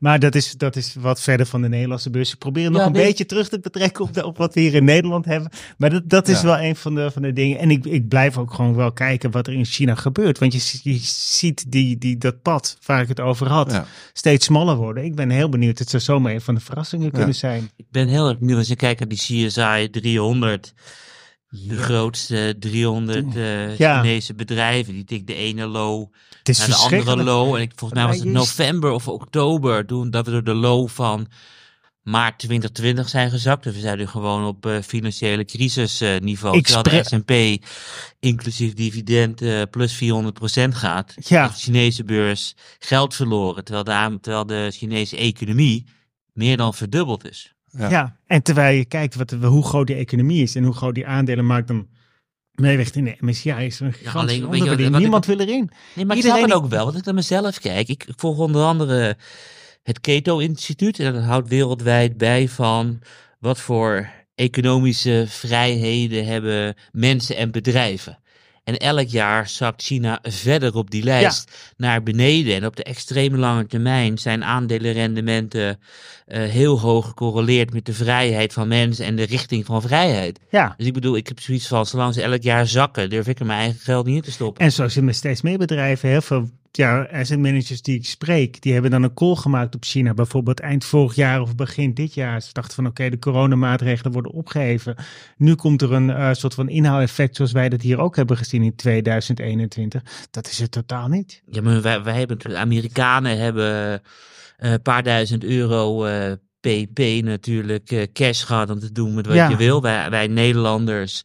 Maar dat is, dat is wat verder van de Nederlandse beurs. Ik probeer nog Ja, een nee. beetje terug te betrekken op, de, op wat we hier in Nederland hebben. Maar dat, dat is Ja. wel een van de, van de dingen. En ik, ik blijf ook gewoon wel kijken wat er in China gebeurt. Want je, je ziet die, die, dat pad waar ik het over had Ja. steeds smaller worden. Ik ben heel benieuwd. Het zou zomaar een van de verrassingen kunnen zijn. Ik ben heel erg benieuwd als je kijkt naar die CSI 300. De grootste 300 eh, Ja. Chinese bedrijven. Die tikt de ene low Het naar de andere low. En ik, volgens mij was het november of oktober. Toen dat we door de low van maart 2020 zijn gezakt. Dus we zijn nu gewoon op eh, financiële crisisniveau. Ik terwijl de S&P inclusief dividend eh, plus 400% gaat. Ja. De Chinese beurs geld verloren. Terwijl de, terwijl de Chinese economie meer dan verdubbeld is. Ja. Ja. en terwijl je kijkt wat, hoe groot die economie is en hoe groot die aandelenmarkt dan meeweegt in de MSCI is er een gigantische alleen, weet je wat- onderverdeling. wat ik- Niemand wil erin. Nee, maar Iedereen ik snap die- het ook wel. Want ik naar mezelf kijk. Ik, ik volg onder andere het Cato-instituut. En dat houdt wereldwijd bij van wat voor economische vrijheden hebben mensen en bedrijven. En elk jaar zakt China verder op die lijst naar beneden. En op de extreme lange termijn zijn aandelenrendementen eh, heel hoog gecorreleerd met de vrijheid van mensen en de richting van vrijheid. Ja, Dus ik bedoel, ik heb zoiets van, zolang ze elk jaar zakken, durf ik er mijn eigen geld niet in te stoppen. En zo zit met steeds meer bedrijven. Heel veel ja, asset managers die ik spreek, die hebben dan een call gemaakt op China. Bijvoorbeeld eind vorig jaar of begin dit jaar. Ze dachten van oké, de coronamaatregelen worden opgeheven. Nu komt er een eh, soort van inhaaleffect zoals wij dat hier ook hebben gezien in 2021. Dat is het totaal niet. Ja, maar wij, wij hebben, de Amerikanen hebben eh, een paar duizend euro pp natuurlijk eh, cash gehad om te doen met wat Ja. je wil. Wij, wij Nederlanders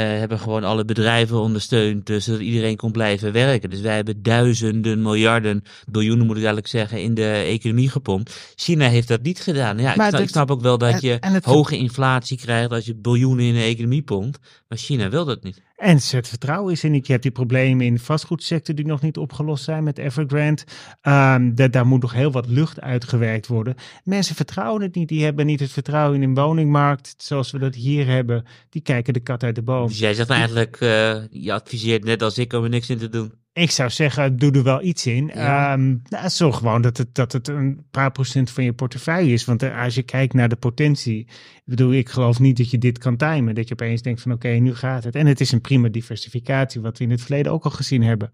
hebben gewoon alle bedrijven ondersteund, eh, zodat iedereen kon blijven werken. Dus wij hebben duizenden, miljarden, biljoenen moet ik eigenlijk zeggen, in de economie gepompt. China heeft dat niet gedaan. Ja, ik snap, ik dit- snap ook wel dat en- je en hoge inflatie krijgt als je biljoenen in de economie pompt. Maar China wil dat niet. En het vertrouwen is er niet. Je hebt die problemen in de vastgoedsector die nog niet opgelost zijn met Evergrande. Ehm, da- daar moet nog heel wat lucht uitgewerkt worden. Mensen vertrouwen het niet. Die hebben niet het vertrouwen in een woningmarkt zoals we dat hier hebben. Die kijken de kat uit de boom. Dus jij zegt eigenlijk, eh, je adviseert net als ik om er niks in te doen. Ik zou zeggen, doe er wel iets in. Ja. Ehm, nou, zorg gewoon dat het, dat het een paar procent van je portefeuille is. Want eh, als je kijkt naar de potentie. Ik bedoel, ik geloof niet dat je dit kan timen. Dat je opeens denkt van oké, nu gaat het. En het is een prima diversificatie, wat we in het verleden ook al gezien hebben.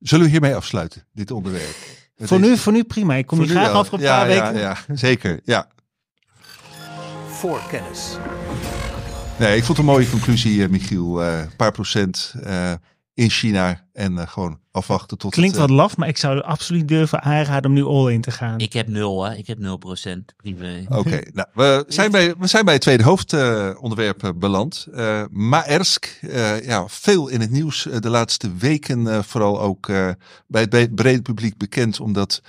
Zullen we hiermee afsluiten, dit onderwerp? Met Voor deze- nu, voor nu prima. Ik kom voor hier nu graag over een ja, paar ja, weken. Ja, zeker. Ja. Voor kennis. Nee, ik vond het een mooie conclusie, eh, Michiel. Eh, Een paar procent eh, in China en eh, gewoon afwachten tot Klinkt het... wat laf, maar ik zou absoluut durven aanraden om nu all in te gaan. Ik heb nul, hè. Ik heb 0 procent. privé. eh, Oké, nou, we zijn, bij, we zijn bij het tweede hoofdonderwerp eh, beland. Eh Maersk, eh, ja, veel in het nieuws eh, de laatste weken. eh, vooral ook eh, bij het bre- brede publiek bekend, omdat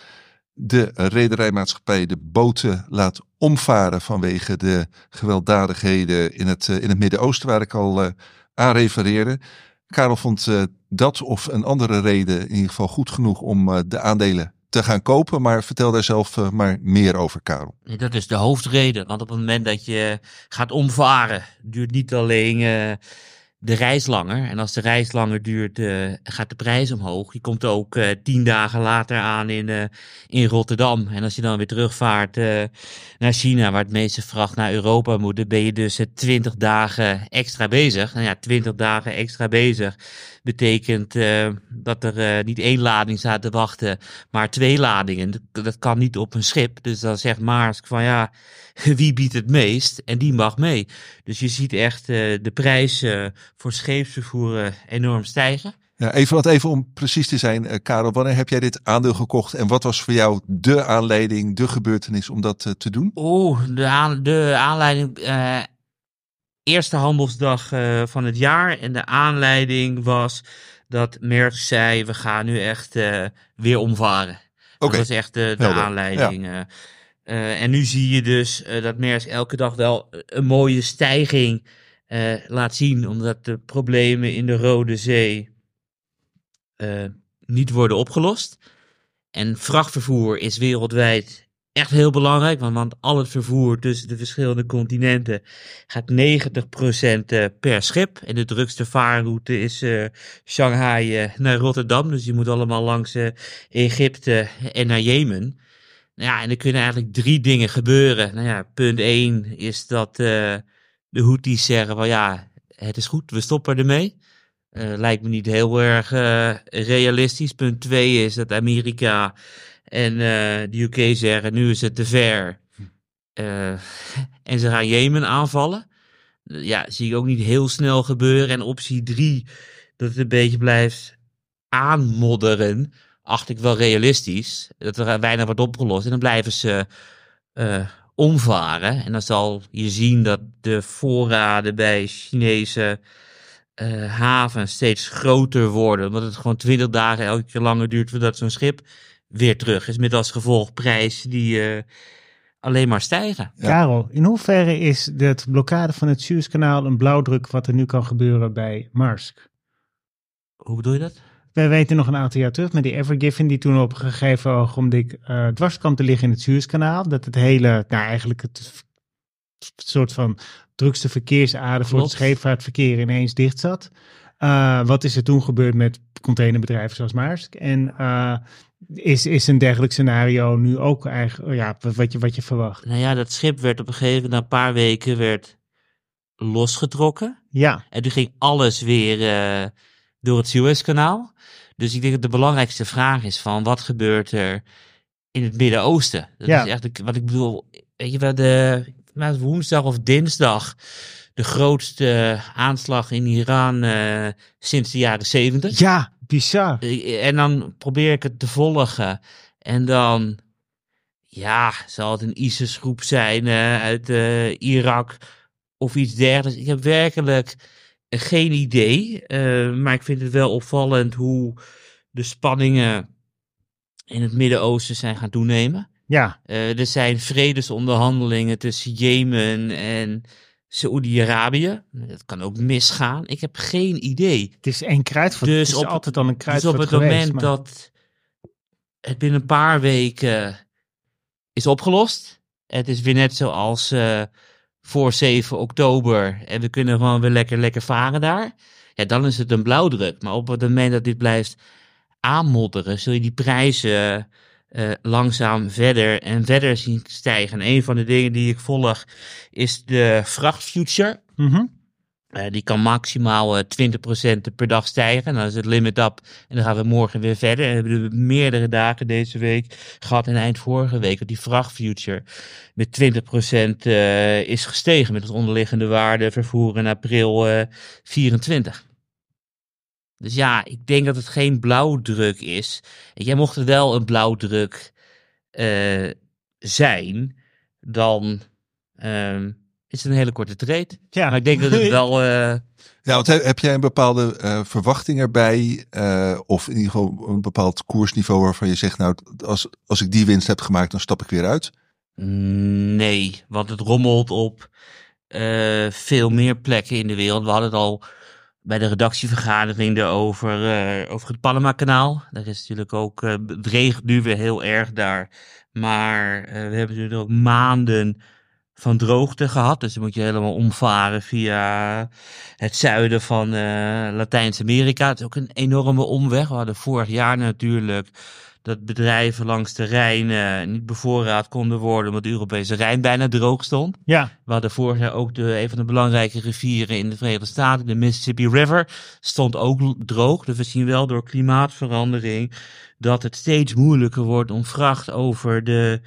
de rederijmaatschappij de boten laat omvaren vanwege de gewelddadigheden in het, eh, in het Midden-Oosten, waar ik al eh, aan refereerde. Karel vond eh, dat of een andere reden in ieder geval goed genoeg om eh, de aandelen te gaan kopen. Maar vertel daar zelf eh, maar meer over, Karel. Dat is de hoofdreden. Want op het moment dat je gaat omvaren, duurt niet alleen de reis langer. En als de reis langer duurt, eh, gaat de prijs omhoog. Je komt ook eh, tien dagen later aan in, eh, in Rotterdam. En als je dan weer terugvaart naar China, waar het meeste vracht naar Europa moet, dan ben je dus twintig dagen extra bezig. Nou ja, twintig dagen extra bezig betekent eh, dat er eh, niet één lading staat te wachten, maar twee ladingen. Dat, kan niet op een schip. Dus dan zegt Maersk van ja, wie biedt het meest? En die mag mee. Dus je ziet echt eh, de prijs eh, voor scheepsvervoer enorm stijgen. Ja, even wat even om precies te zijn, Karel. Wanneer heb jij dit aandeel gekocht en wat was voor jou de aanleiding, de gebeurtenis om dat te doen? Oeh, de, aan, de aanleiding. Eerste handelsdag eh, van het jaar. En de aanleiding was dat Merck zei: we gaan nu echt eh, weer omvaren. Oké, Dat was echt de, de aanleiding. eh. En nu zie je dus dat Maersk elke dag wel een mooie stijging laat zien, omdat de problemen in de Rode Zee niet worden opgelost. En vrachtvervoer is wereldwijd echt heel belangrijk, want, want al het vervoer tussen de verschillende continenten gaat 90% eh, per schip. En de drukste vaarroute is eh, Shanghai eh, naar Rotterdam, dus je moet allemaal langs Egypte en naar Jemen. Ja, en er kunnen eigenlijk drie dingen gebeuren. Nou ja, punt één is dat de Houthis zeggen van ja, het is goed, we stoppen ermee. Lijkt me niet heel erg realistisch. Punt twee is dat Amerika en eh, de UK zeggen nu is het te ver. Eh, en ze gaan Jemen aanvallen. Ja, zie ik ook niet heel snel gebeuren. En optie drie, dat het een beetje blijft aanmodderen, acht ik wel realistisch. Dat er weinig wordt opgelost. En dan blijven ze eh, omvaren. En dan zal je zien dat de voorraden bij Chinese eh, haven steeds groter worden. Omdat het gewoon twintig dagen elke keer langer duurt voordat zo'n schip weer terug is. Met als gevolg prijs die eh, alleen maar stijgen. Ja. Karel, in hoeverre is de blokkade van het Suezkanaal een blauwdruk wat er nu kan gebeuren bij Maersk? Hoe bedoel je dat? Wij weten nog een aantal jaar terug met die Evergiven die toen op een gegeven ogenblik eh dwars kwam te liggen in het Suezkanaal. Dat het hele, nou eigenlijk het soort van drukste verkeersader voor het scheepvaartverkeer ineens dicht zat. Eh, wat is er toen gebeurd met containerbedrijven zoals Maersk? En eh, is, is een dergelijk scenario nu ook eigenlijk, ja, wat je, wat je verwacht? Nou ja, dat schip werd op een gegeven moment na een paar weken werd losgetrokken. Ja, En toen ging alles weer eh, door het Suezkanaal. Dus ik denk dat de belangrijkste vraag is van wat gebeurt er in het Midden-Oosten? Dat Ja. is echt wat ik bedoel. Weet je wel, de nou, woensdag of dinsdag de grootste aanslag in Iran eh, sinds de jaren zeventig. ja, bizar. En dan probeer ik het te volgen. En dan, ja, zal het een ISIS-groep zijn uit eh, Irak of iets dergelijks. Ik heb werkelijk geen idee. eh, maar ik vind het wel opvallend hoe de spanningen in het Midden-Oosten zijn gaan toenemen. Ja, Eh, er zijn vredesonderhandelingen tussen Jemen en Saoedi-Arabië. Dat kan ook misgaan. Ik heb geen idee. het is één kruidvat. Dus het is op- altijd al een Dus kruidvat op het geweest, moment maar- dat het binnen een paar weken is opgelost. Het is weer net zoals eh, voor 7 oktober. En we kunnen gewoon weer lekker, lekker varen daar. Ja, dan is het een blauwdruk. Maar op het moment dat dit blijft aanmodderen, zul je die prijzen eh, langzaam verder en verder zien stijgen. En een van de dingen die ik volg is de vrachtfuture. Mhm. Eh, die kan maximaal eh 20% per dag stijgen. En dan is het limit up. En dan gaan we morgen weer verder. En we hebben we meerdere dagen deze week gehad. En eind vorige week dat die vrachtfuture met 20% eh is gestegen. Met het onderliggende waarde vervoer in april eh 24. Dus ja, ik denk dat het geen blauwdruk is. En jij mocht het wel een blauwdruk eh, zijn, dan ehm, is het een hele korte trade. Ja, Maar ik denk dat het wel. eh, Ja, want he- heb jij een bepaalde eh, verwachting erbij? eh, of in ieder geval een bepaald koersniveau waarvan je zegt, nou, als, als ik die winst heb gemaakt, dan stap ik weer uit? nee, want het rommelt op eh, veel meer plekken in de wereld. We hadden het al bij de redactievergadering erover, eh, over het Panama-kanaal. Daar is natuurlijk ook, eh, het regent nu weer heel erg daar. Maar eh, we hebben natuurlijk ook maanden van droogte gehad. Dus dan moet je helemaal omvaren via het zuiden van eh, Latijns-Amerika. Het is ook een enorme omweg. We hadden vorig jaar natuurlijk dat bedrijven langs de Rijn eh, niet bevoorraad konden worden omdat de Europese Rijn bijna droog stond. ja, We hadden vorig jaar ook de, een van de belangrijke rivieren in de Verenigde Staten, de Mississippi River, stond ook droog. Dus we zien wel door klimaatverandering dat het steeds moeilijker wordt om vracht over de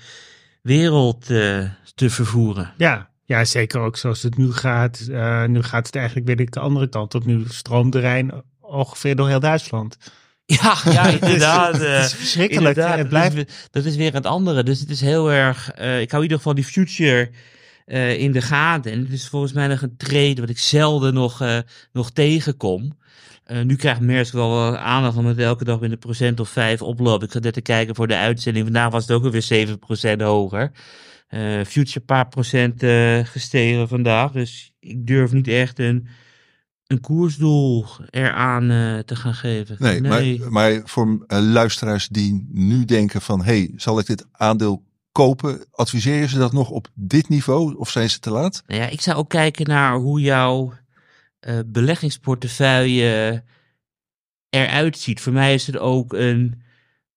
wereld eh, te vervoeren. ja. Ja, zeker ook zoals het nu gaat. Eh, nu gaat het eigenlijk weer de andere kant op. Nu stroomt de Rijn ongeveer door heel Duitsland. Ja, ja inderdaad. Het is, eh, verschrikkelijk. Inderdaad, Het blijft... dat, is, weer- dat is weer het andere. Dus het is heel erg. ik hou in ieder geval die future in de gaten. En het is volgens mij nog een trade wat ik zelden nog, nog tegenkom. Eh, nu krijgt Maersk wel wat aandacht omdat het elke dag met een procent of vijf oploopt. Ik zat net te kijken voor de uitzending. Vandaag was het ook alweer 7% hoger. Eh future een paar procent eh, gestegen vandaag. Dus ik durf niet echt een, een koersdoel eraan eh, te gaan geven. Nee, Maar, maar voor eh, luisteraars die nu denken van, hey, zal ik dit aandeel kopen? Adviseer je ze dat nog op dit niveau of zijn ze te laat? Nou ja, ik zou ook kijken naar hoe jouw eh, beleggingsportefeuille eruit ziet. Voor mij is het ook een,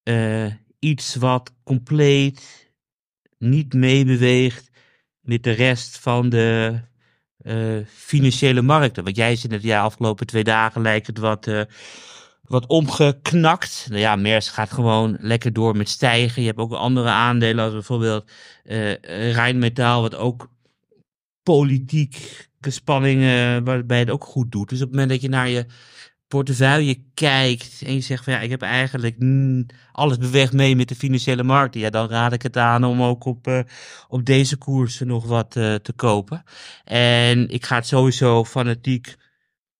eh, iets wat compleet niet meebeweegt met de rest van de eh, financiële markten. Want jij zit het ja, afgelopen twee dagen lijkt het wat, wat omgeknakt. Nou ja, Mers gaat gewoon lekker door met stijgen. Je hebt ook andere aandelen als bijvoorbeeld Rijnmetaal, wat ook politieke spanningen waarbij het ook goed doet. Dus op het moment dat je naar je portefeuille kijkt en je zegt van ja, ik heb eigenlijk alles beweegt mee met de financiële markten, ja, dan raad ik het aan om ook op, eh, op deze koersen nog wat eh, te kopen. En ik ga het sowieso fanatiek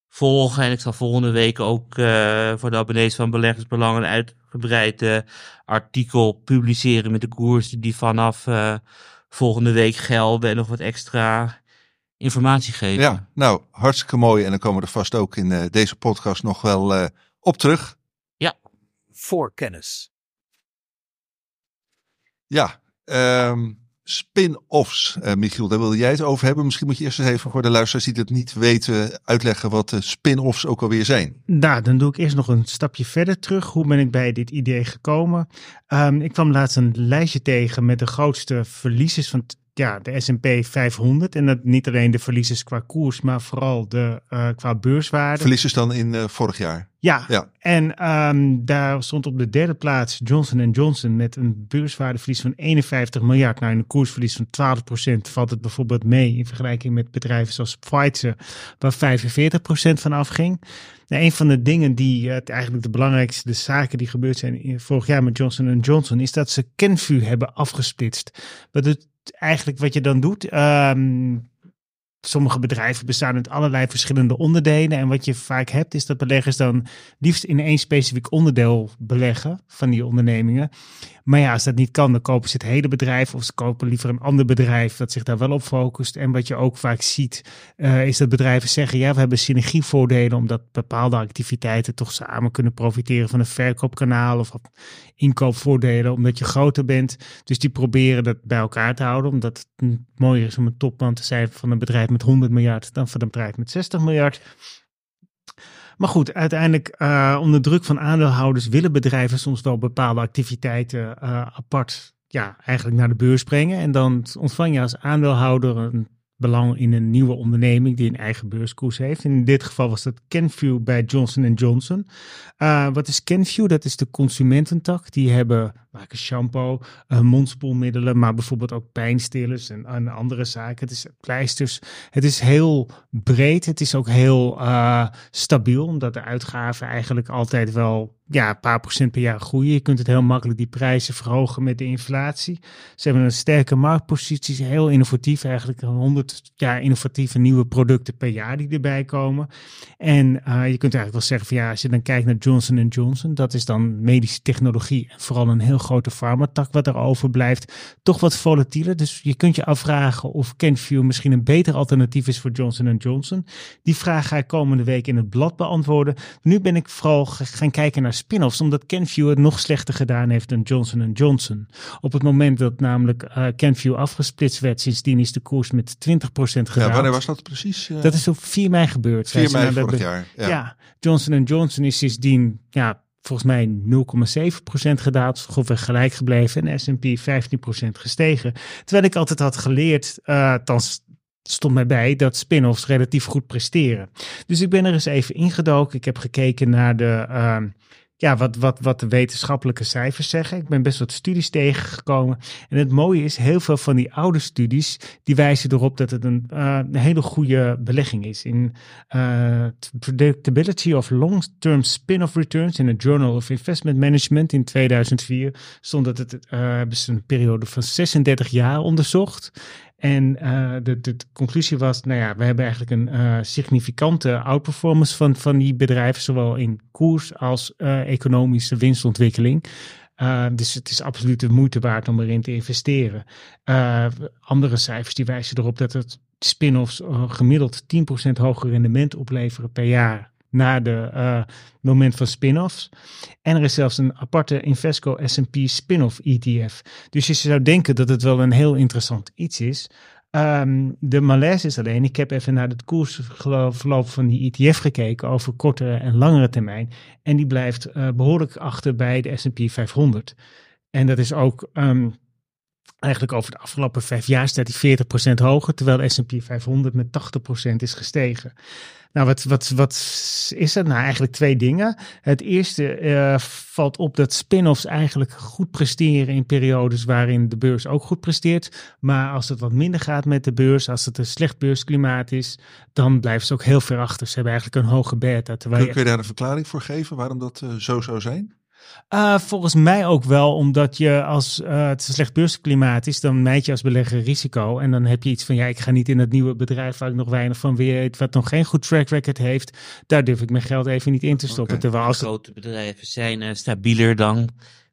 volgen en ik zal volgende week ook eh, voor de abonnees van Beleggersbelang een uitgebreid eh, artikel publiceren met de koersen die vanaf eh, volgende week gelden en nog wat extra informatie geven. Ja, nou, hartstikke mooi. En dan komen we er vast ook in eh, deze podcast nog wel eh, op terug. Voor kennis. Ja, ehm, spin-offs, eh, Michiel, daar wilde jij het over hebben. Misschien moet je eerst eens even voor de luisteraars die het niet weten uitleggen wat de spin-offs ook alweer zijn. Nou, dan doe ik eerst nog een stapje verder terug. Hoe ben ik bij dit idee gekomen? Ehm, ik kwam laatst een lijstje tegen met de grootste verliezers van ja, de S&P 500. En dat niet alleen de verliezers qua koers, maar vooral de, eh, qua beurswaarde. Verliezers dan in eh, vorig jaar. Ja, Ja. en ehm, daar stond op de derde plaats Johnson Johnson met een beurswaardeverlies van 51 miljard. Nou, in een koersverlies van 12% valt het bijvoorbeeld mee in vergelijking met bedrijven zoals Pfizer, waar 45% van afging. Nou, een van de dingen die het eigenlijk de belangrijkste de zaken die gebeurd zijn in- vorig jaar met Johnson Johnson, is dat ze Kenvue hebben afgesplitst. Wat het eigenlijk wat je dan doet, ehm, sommige bedrijven bestaan uit allerlei verschillende onderdelen. En wat je vaak hebt, is dat beleggers dan liefst in één specifiek onderdeel beleggen van die ondernemingen. Maar ja, als dat niet kan, dan kopen ze het hele bedrijf of ze kopen liever een ander bedrijf dat zich daar wel op focust. En wat je ook vaak ziet, eh, is dat bedrijven zeggen, ja, we hebben synergievoordelen omdat bepaalde activiteiten toch samen kunnen profiteren van een verkoopkanaal of op inkoopvoordelen omdat je groter bent. Dus die proberen dat bij elkaar te houden, omdat het mooier is om een topman te zijn van een bedrijf met 100 miljard dan van een bedrijf met 60 miljard. Maar goed, uiteindelijk uh, onder druk van aandeelhouders willen bedrijven soms wel bepaalde activiteiten uh, apart ja, eigenlijk naar de beurs brengen. En dan ontvang je als aandeelhouder een belang in een nieuwe onderneming die een eigen beurskoers heeft. In dit geval was dat Kenvue bij Johnson Johnson. Uh, wat is Kenvue? Dat is de consumententak. Die hebben, maken shampoo, uh, mondspoelmiddelen, maar bijvoorbeeld ook pijnstillers en, andere zaken. Het is pleisters. Het is heel breed. Het is ook heel uh, stabiel, omdat de uitgaven eigenlijk altijd wel ja, een paar procent per jaar groeien. Je kunt het heel makkelijk die prijzen verhogen met de inflatie. Ze hebben een sterke marktpositie, heel innovatief eigenlijk. 100 jaar innovatieve nieuwe producten per jaar die erbij komen. En uh, je kunt eigenlijk wel zeggen van ja, als je dan kijkt naar Johnson Johnson, dat is dan medische technologie en vooral een heel grote farmatak wat er overblijft. Toch wat volatieler, dus je kunt je afvragen of Kenvue misschien een beter alternatief is voor Johnson Johnson. Die vraag ga ik komende week in het blad beantwoorden. Nu ben ik vooral gaan kijken naar spin-offs, omdat Kenvue het nog slechter gedaan heeft dan Johnson Johnson. Op het moment dat namelijk uh, Kenvue afgesplitst werd, sindsdien is de koers met 20% gedaald. Ja, wanneer was dat precies? Uh... Dat is op 4 mei gebeurd. 4 mei vorig jaar. Ja. ja, Johnson Johnson is sindsdien ja, volgens mij 0,7% gedaald, grofweg gelijk gebleven en S&P 15% gestegen. Terwijl ik altijd had geleerd, uh, thans stond mij bij dat spin-offs relatief goed presteren. Dus ik ben er eens even ingedoken. Ik heb gekeken naar de, uh, ja, wat, wat, wat de wetenschappelijke cijfers zeggen. Ik ben best wat studies tegengekomen. En het mooie is, heel veel van die oude studies, die wijzen erop dat het een, uh, een hele goede belegging is. In uh, Predictability of Long-Term Spin-off Returns in a Journal of Investment Management in 2004 stond dat het hebben ze een periode van 36 jaar onderzocht. En uh, de, de, conclusie was, nou ja, we hebben eigenlijk een uh, significante outperformance van, van die bedrijven, zowel in koers als uh, economische winstontwikkeling. Dus het is absoluut de moeite waard om erin te investeren. Andere cijfers die wijzen erop dat het spin-offs gemiddeld 10% hoger rendement opleveren per jaar na de uh, moment van spin-offs. En er is zelfs een aparte Invesco S&P spin-off ETF. Dus je zou denken dat het wel een heel interessant iets is. Um, de malaise is alleen, ik heb even naar het koersverloop van die ETF gekeken over kortere en langere termijn. En die blijft uh, behoorlijk achter bij de S&P 500. En dat is ook um, Eigenlijk over de afgelopen vijf jaar staat hij 40% hoger, terwijl de S&P 500 met 80% is gestegen. Nou, wat, wat, wat is dat? Nou, eigenlijk twee dingen. Het eerste eh, valt op dat spin-offs eigenlijk goed presteren in periodes waarin de beurs ook goed presteert. Maar als het wat minder gaat met de beurs, als het een slecht beursklimaat is, dan blijven ze ook heel ver achter. Ze hebben eigenlijk een hoge beta. Kun, kun je daar een verklaring voor geven waarom dat eh, zo zou zijn? Uh, volgens mij ook wel, omdat je als uh, het een slecht beursklimaat is, dan mijt je als belegger risico. En dan heb je iets van, ja, ik ga niet in dat nieuwe bedrijf waar ik nog weinig van weet, wat nog geen goed track record heeft. Daar durf ik mijn geld even niet in te stoppen. Okay. Terwijl als Grote bedrijven zijn uh, stabieler dan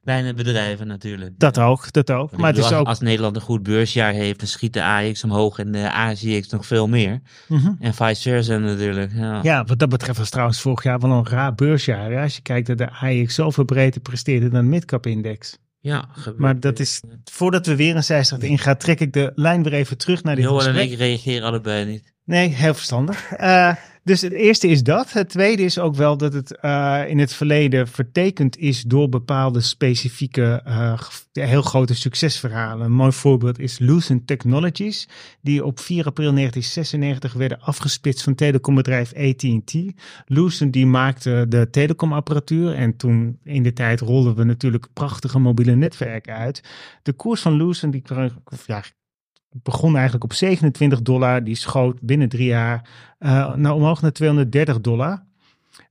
kleine bedrijven natuurlijk. Dat ook, dat ook. Maar het is ook... Als Nederland een goed beursjaar heeft, dan schiet de AX omhoog en de AZX nog veel meer. Mhm. En vice versa natuurlijk. Ja. Ja, wat dat betreft was trouwens vorig jaar wel een raar beursjaar. hè. Als je kijkt dat de AX zoveel breedte presteerde dan de midcap index. Ja, gebeurt. Maar dat is, voordat we weer een zijstraat ingaan, trek ik de lijn weer even terug naar dit Johan en ik reageren allebei niet. Nee, heel verstandig. Eh, dus het eerste is dat. Het tweede is ook wel dat het eh, in het verleden vertekend is door bepaalde specifieke, eh, heel grote succesverhalen. Een mooi voorbeeld is Lucent Technologies, die op 4 april 1996 werden afgesplitst van telecombedrijf AT&T. Lucent die maakte de telecomapparatuur en toen in de tijd rolden we natuurlijk prachtige mobiele netwerken uit. De koers van Lucent die ja, begon eigenlijk op 27 dollar. Die schoot binnen drie jaar eh naar omhoog naar 230 dollar.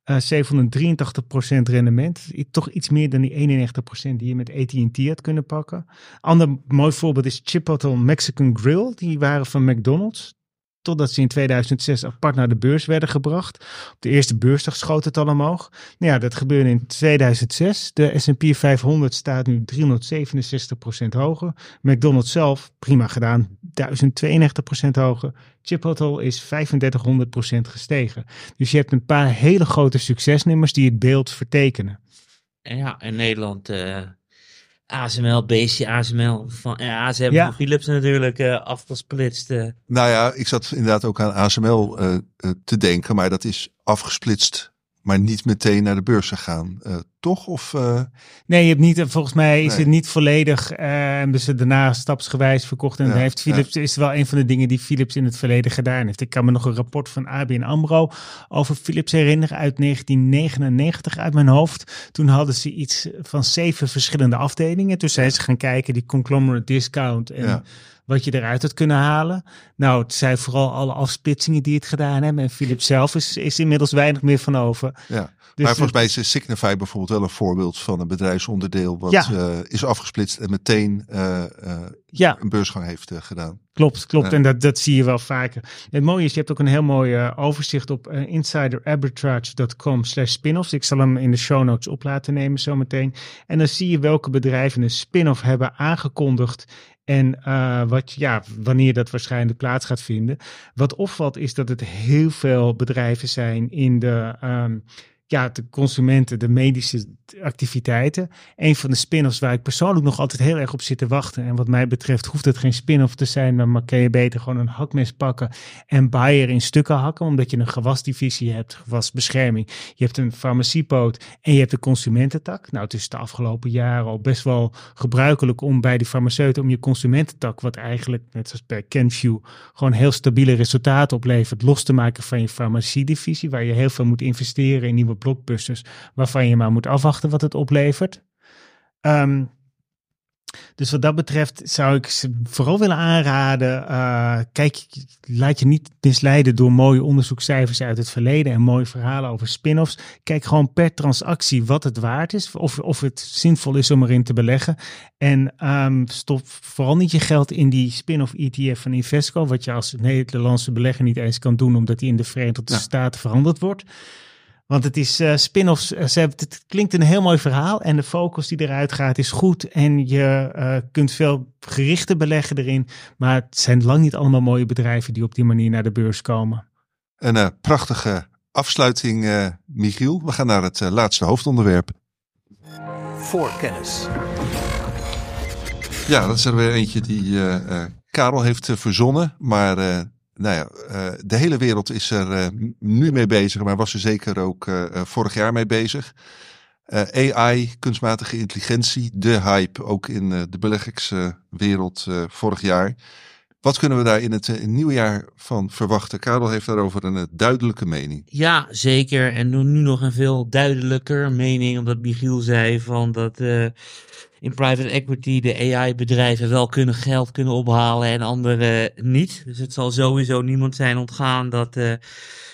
Eh 783% rendement. I- Toch iets meer dan die 91% die je met AT&T had kunnen pakken. Ander mooi voorbeeld is Chipotle Mexican Grill. Die waren van McDonald's. Totdat ze in 2006 apart naar de beurs werden gebracht. Op de eerste beursdag schoot het al omhoog. Nou ja, dat gebeurde in 2006. De S&P 500 staat nu 367% hoger. McDonald's zelf, prima gedaan, 1092% hoger. Chipotle is 3500% gestegen. Dus je hebt een paar hele grote succesnummers die het beeld vertekenen. En ja, in Nederland eh ASML, BC, ASML van ja, ASM Ja. van Philips natuurlijk eh, afgesplitst. eh. Nou ja, ik zat inderdaad ook aan ASML eh, te denken, maar dat is afgesplitst, maar niet meteen naar de beurs gegaan. Eh, toch? Of, eh, Nee, je hebt niet, volgens mij is Nee. het niet volledig. eh, En hebben ze daarna stapsgewijs verkocht. En Ja, heeft Philips is wel een van de dingen die Philips in het verleden gedaan heeft. Ik kan me nog een rapport van ABN Amro over Philips herinneren uit 1999 uit mijn hoofd. Toen hadden ze iets van zeven verschillende afdelingen. Toen zijn ze gaan kijken, die conglomerate discount en Ja. Wat je eruit had kunnen halen. Nou, het zijn vooral alle afsplitsingen die het gedaan hebben. En Philips zelf is, is inmiddels weinig meer van over. ja. Dus maar volgens het- mij is Signify bijvoorbeeld wel een voorbeeld van een bedrijfsonderdeel wat Ja. eh, is afgesplitst en meteen eh, eh, ja, een beursgang heeft gedaan. Klopt, klopt. Ja. En dat, dat zie je wel vaker. Het mooie is, je hebt ook een heel mooi overzicht op insiderarbitrage.com slash spin-offs. Ik zal hem in de show notes op laten nemen zometeen. En dan zie je welke bedrijven een spin-off hebben aangekondigd. En eh, wat, ja, wanneer dat waarschijnlijk plaats gaat vinden. Wat opvalt is dat het heel veel bedrijven zijn in de, ehm, ja, de consumenten, de medische activiteiten. Een van de spin-offs waar ik persoonlijk nog altijd heel erg op zit te wachten. En wat mij betreft hoeft het geen spin-off te zijn, maar kan je beter gewoon een hakmes pakken en Bayer in stukken hakken, omdat je een gewasdivisie hebt, gewasbescherming. Je hebt een farmaciepoot en je hebt een consumententak. Nou, het is de afgelopen jaren al best wel gebruikelijk om bij die farmaceuten om je consumententak, wat eigenlijk, net zoals bij Kenview, gewoon heel stabiele resultaten oplevert, los te maken van je farmaciedivisie, waar je heel veel moet investeren in nieuwe blockbusters, waarvan je maar moet afwachten wat het oplevert. Ehm, dus wat dat betreft zou ik ze vooral willen aanraden. eh, kijk, laat je niet misleiden door mooie onderzoekscijfers uit het verleden en mooie verhalen over spin-offs. Kijk gewoon per transactie wat het waard is, of, of het zinvol is om erin te beleggen. En ehm, stop vooral niet je geld in die spin-off ETF van Invesco, wat je als Nederlandse belegger niet eens kan doen, omdat die in de Verenigde Ja. Staten verhandeld wordt. Want het is eh, spin-offs. eh, ze hebben, het klinkt een heel mooi verhaal. En de focus die eruit gaat is goed. En je eh, kunt veel gerichter beleggen erin. Maar het zijn lang niet allemaal mooie bedrijven die op die manier naar de beurs komen. Een eh, prachtige afsluiting, eh, Michiel. We gaan naar het laatste hoofdonderwerp. voor kennis. Ja, dat is er weer eentje die eh, eh, Karel heeft verzonnen. Maar eh, nou ja, eh, de hele wereld is er eh, nu mee bezig, maar was er zeker ook eh, vorig jaar mee bezig. AI, kunstmatige intelligentie, de hype, ook in de beleggingswereld vorig jaar. Wat kunnen we daar in het, nieuwe jaar van verwachten? Karel heeft daarover een duidelijke mening. Ja, zeker. En nu nog een veel duidelijker mening, omdat Michiel zei van dat in private equity de AI-bedrijven wel kunnen geld kunnen ophalen en andere niet. Dus het zal sowieso niemand zijn ontgaan dat eh,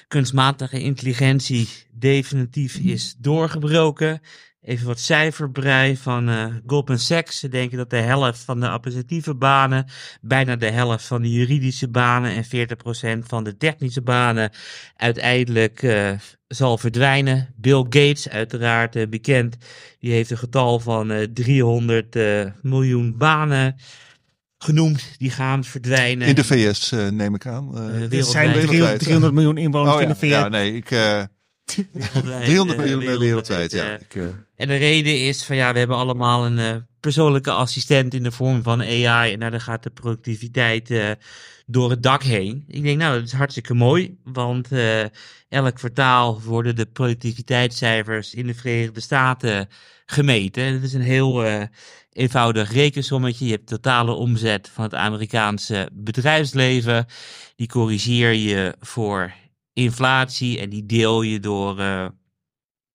kunstmatige intelligentie definitief is doorgebroken. Even wat cijferbrei van eh, Goldman Sachs. Ze denken dat de helft van de administratieve banen, bijna de helft van de juridische banen en 40% van de technische banen uiteindelijk eh, zal verdwijnen. Bill Gates, uiteraard eh, bekend, die heeft een getal van eh, 300 eh, miljoen banen genoemd. Die gaan verdwijnen. In de VS neem ik aan. Er zijn Wereldwijd, 300, 300 miljoen inwoners oh in ja, de VS. ja, nee, ik, eh Wereldwijd, 300 eh, miljoen eh, wereldwijd. Ja. eh, eh, En de reden is van ja, we hebben allemaal een persoonlijke assistent in de vorm van AI. En nou, dan gaat de productiviteit door het dak heen. Ik denk, nou, dat is hartstikke mooi. Want elk kwartaal worden de productiviteitscijfers in de Verenigde Staten gemeten. Dat is een heel eenvoudig rekensommetje. Je hebt de totale omzet van het Amerikaanse bedrijfsleven. Die corrigeer je voor inflatie en die deel je door eh,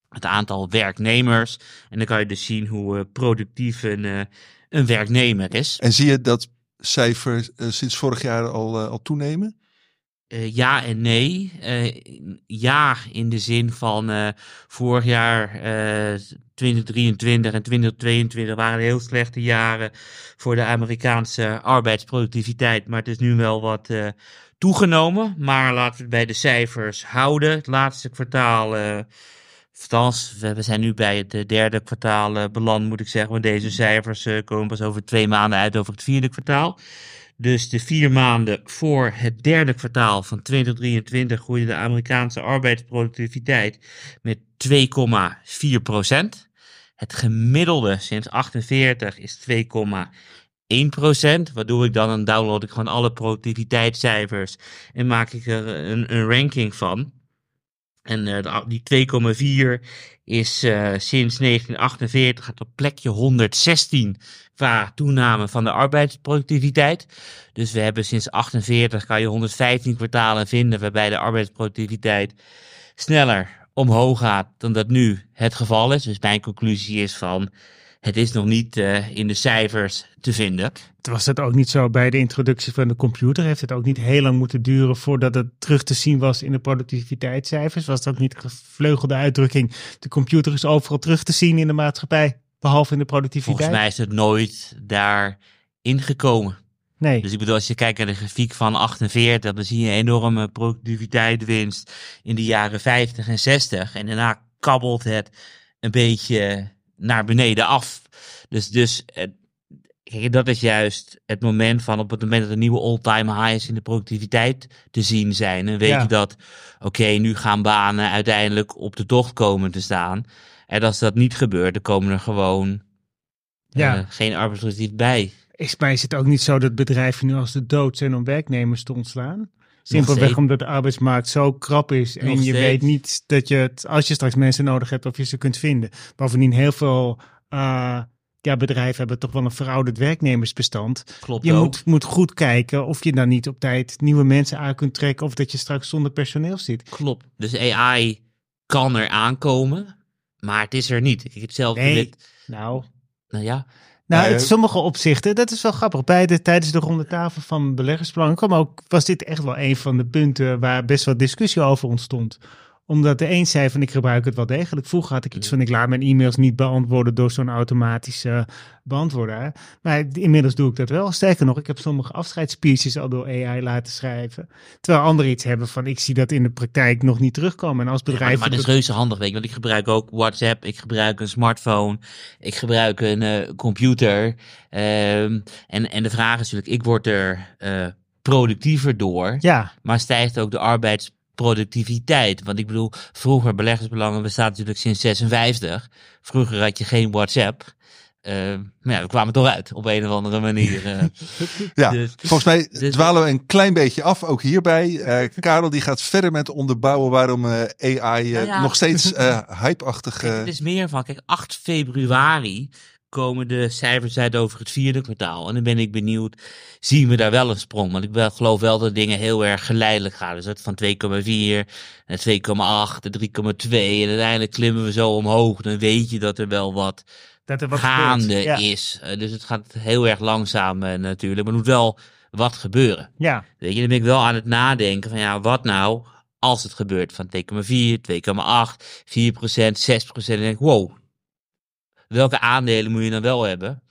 het aantal werknemers. En dan kan je dus zien hoe eh, productief een, eh, een werknemer is. En zie je dat cijfer sinds vorig jaar al, al toenemen? Ja en nee. Ja, in de zin van vorig jaar eh 2023 en 2022 waren heel slechte jaren voor de Amerikaanse arbeidsproductiviteit. Maar het is nu wel wat toegenomen. Maar laten we het bij de cijfers houden. Het laatste kwartaal. eh Althans, we zijn nu bij het eh, derde kwartaal eh, beland, moet ik zeggen. Want deze cijfers komen pas over twee maanden uit over het vierde kwartaal. Dus de vier maanden voor het derde kwartaal van 2023 groeide de Amerikaanse arbeidsproductiviteit met 2,4 procent. Het gemiddelde sinds 48 is 2,1 procent. Waardoor ik dan, dan download ik gewoon alle productiviteitscijfers en maak ik er een, een ranking van. En eh, die 2,4 is eh, sinds 1948 gaat op plekje 116 qua toename van de arbeidsproductiviteit. Dus we hebben sinds 48 kan je 115 kwartalen vinden waarbij de arbeidsproductiviteit sneller omhoog gaat dan dat nu het geval is. Dus mijn conclusie is van het is nog niet eh, in de cijfers te vinden. Was dat ook niet zo bij de introductie van de computer? Heeft het ook niet heel lang moeten duren voordat het terug te zien was in de productiviteitscijfers? Was dat ook niet gevleugelde uitdrukking? De computer is overal terug te zien in de maatschappij, behalve in de productiviteit? Volgens mij is het nooit daar ingekomen. Nee. Dus ik bedoel, als je kijkt naar de grafiek van 48, dan zie je een enorme productiviteitswinst in de jaren 50 en 60. En daarna kabbelt het een beetje naar beneden af. Dus, dus het- kijk, dat is juist het moment van op het moment dat er nieuwe all-time highs in de productiviteit te zien zijn. Dan weet Ja. je dat, oké, nu gaan banen uiteindelijk op de tocht komen te staan. En als dat niet gebeurt, dan komen er gewoon Ja. eh, geen arbeidsproductief bij. Is, maar is het ook niet zo dat bedrijven nu als de dood zijn om werknemers te ontslaan? Simpelweg omdat de arbeidsmarkt zo krap is en Nog je steeds. weet niet dat je het, als je straks mensen nodig hebt, of je ze kunt vinden. Bovendien heel veel eh, ja, bedrijven hebben toch wel een verouderd werknemersbestand. Klopt Je ook. moet, moet goed kijken of je dan niet op tijd nieuwe mensen aan kunt trekken of dat je straks zonder personeel zit. Klopt. Dus AI kan er aankomen, maar het is er niet. Kijk, Hetzelfde Nee. met, Nou, nou ja, Nou, in sommige opzichten, dat is wel grappig. Bij de, tijdens de ronde tafel van beleggersbelangen kwam ook, was dit echt wel een van de punten waar best wel discussie over ontstond. Omdat de een zei van ik gebruik het wel degelijk. Vroeger had ik iets van ik laat mijn e-mails niet beantwoorden door zo'n automatische beantwoorder. Maar inmiddels doe ik dat wel. Sterker nog, ik heb sommige afscheidsspeeches al door AI laten schrijven. Terwijl anderen iets hebben van ik zie dat in de praktijk nog niet terugkomen. En als bedrijf... maar dat is reuze handig, weet je. Want ik gebruik ook WhatsApp, ik gebruik een smartphone, ik gebruik een eh, computer. Ehm, en, en de vraag is natuurlijk, ik word er eh, productiever door, ja, maar stijgt ook de arbeidsproductiviteit? Want ik bedoel, vroeger beleggersbelangen bestaat natuurlijk sinds 56. Vroeger had je geen WhatsApp. Eh, maar ja, we kwamen toch uit op een of andere manier. eh. Ja, Dus- volgens mij dus- dwalen we een klein beetje af, ook hierbij. Eh, Karel die gaat verder met onderbouwen waarom eh, AI Nou ja. nog steeds eh hypeachtig... Het is meer van, kijk, 8 februari komen de cijfers uit over het vierde kwartaal. En dan ben ik benieuwd, zien we daar wel een sprong? Want ik wel- geloof wel dat dingen heel erg geleidelijk gaan. Dus dat van 2,4 naar 2,8, de 3,2 en uiteindelijk klimmen we zo omhoog. Dan weet je dat er wel wat Dat er wat gaande. Ja. is. Eh, dus het gaat heel erg langzaam eh, natuurlijk, maar er moet wel wat gebeuren. Ja, Weet je, dan ben ik wel aan het nadenken van ja, wat nou als het gebeurt van 2,4, 2,8, 4 procent, 6 procent. En denk ik, wow, welke aandelen moet je dan wel hebben?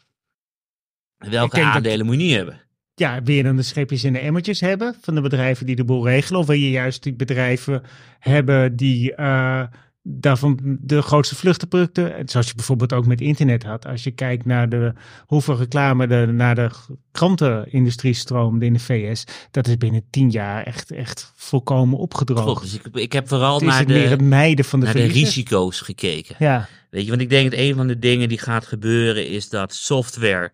En welke dat- aandelen moet je niet hebben? ja, je dan de schepjes in de emmertjes hebben van de bedrijven die de boel regelen? Of wil je juist die bedrijven hebben die eh, daarvan de grootste vluchtproducten, zoals je bijvoorbeeld ook met internet had. Als je kijkt naar de, hoeveel reclame naar de krantenindustrie stroomde in de VS, dat is binnen tien jaar echt, echt volkomen opgedroogd. Klopt, dus ik, ik heb vooral naar het meer het de, mijden van de naar de risico's gekeken. Ja, Weet je, want ik denk dat een van de dingen die gaat gebeuren is dat software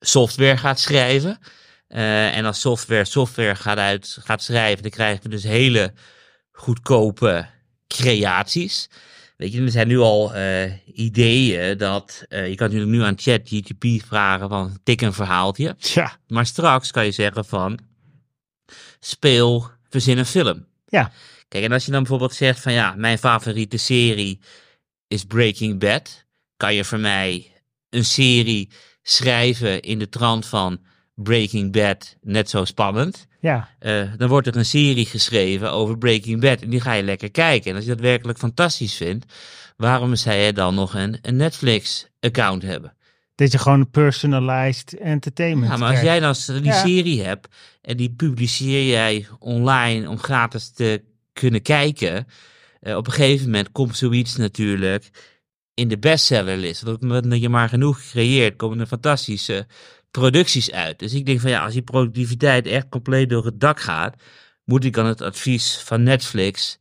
software gaat schrijven. Eh, en als software software gaat, uit, gaat schrijven, dan krijgen we dus hele goedkope creaties. Weet je, er zijn nu al eh, ideeën dat eh, je kan natuurlijk nu aan ChatGTP vragen van tik een verhaaltje. tja, Maar straks kan je zeggen van speel, verzin een film. Ja. Kijk, en als je dan bijvoorbeeld zegt van ja, mijn favoriete serie is Breaking Bad. Kan je voor mij een serie schrijven in de trant van Breaking Bad net zo spannend? Ja. Eh, dan wordt er een serie geschreven over Breaking Bad en die ga je lekker kijken. En als je dat werkelijk fantastisch vindt, waarom zou je dan nog een, een Netflix-account hebben? Dat je gewoon personalized entertainment Ja, maar als jij dan die Ja. serie hebt en die publiceer jij online om gratis te kunnen kijken, eh, op een gegeven moment komt zoiets natuurlijk in de bestsellerlist. Dat je maar genoeg creëert, komen er fantastische producties uit. Dus ik denk van ja, als die productiviteit echt compleet door het dak gaat, moet ik dan het advies van Netflix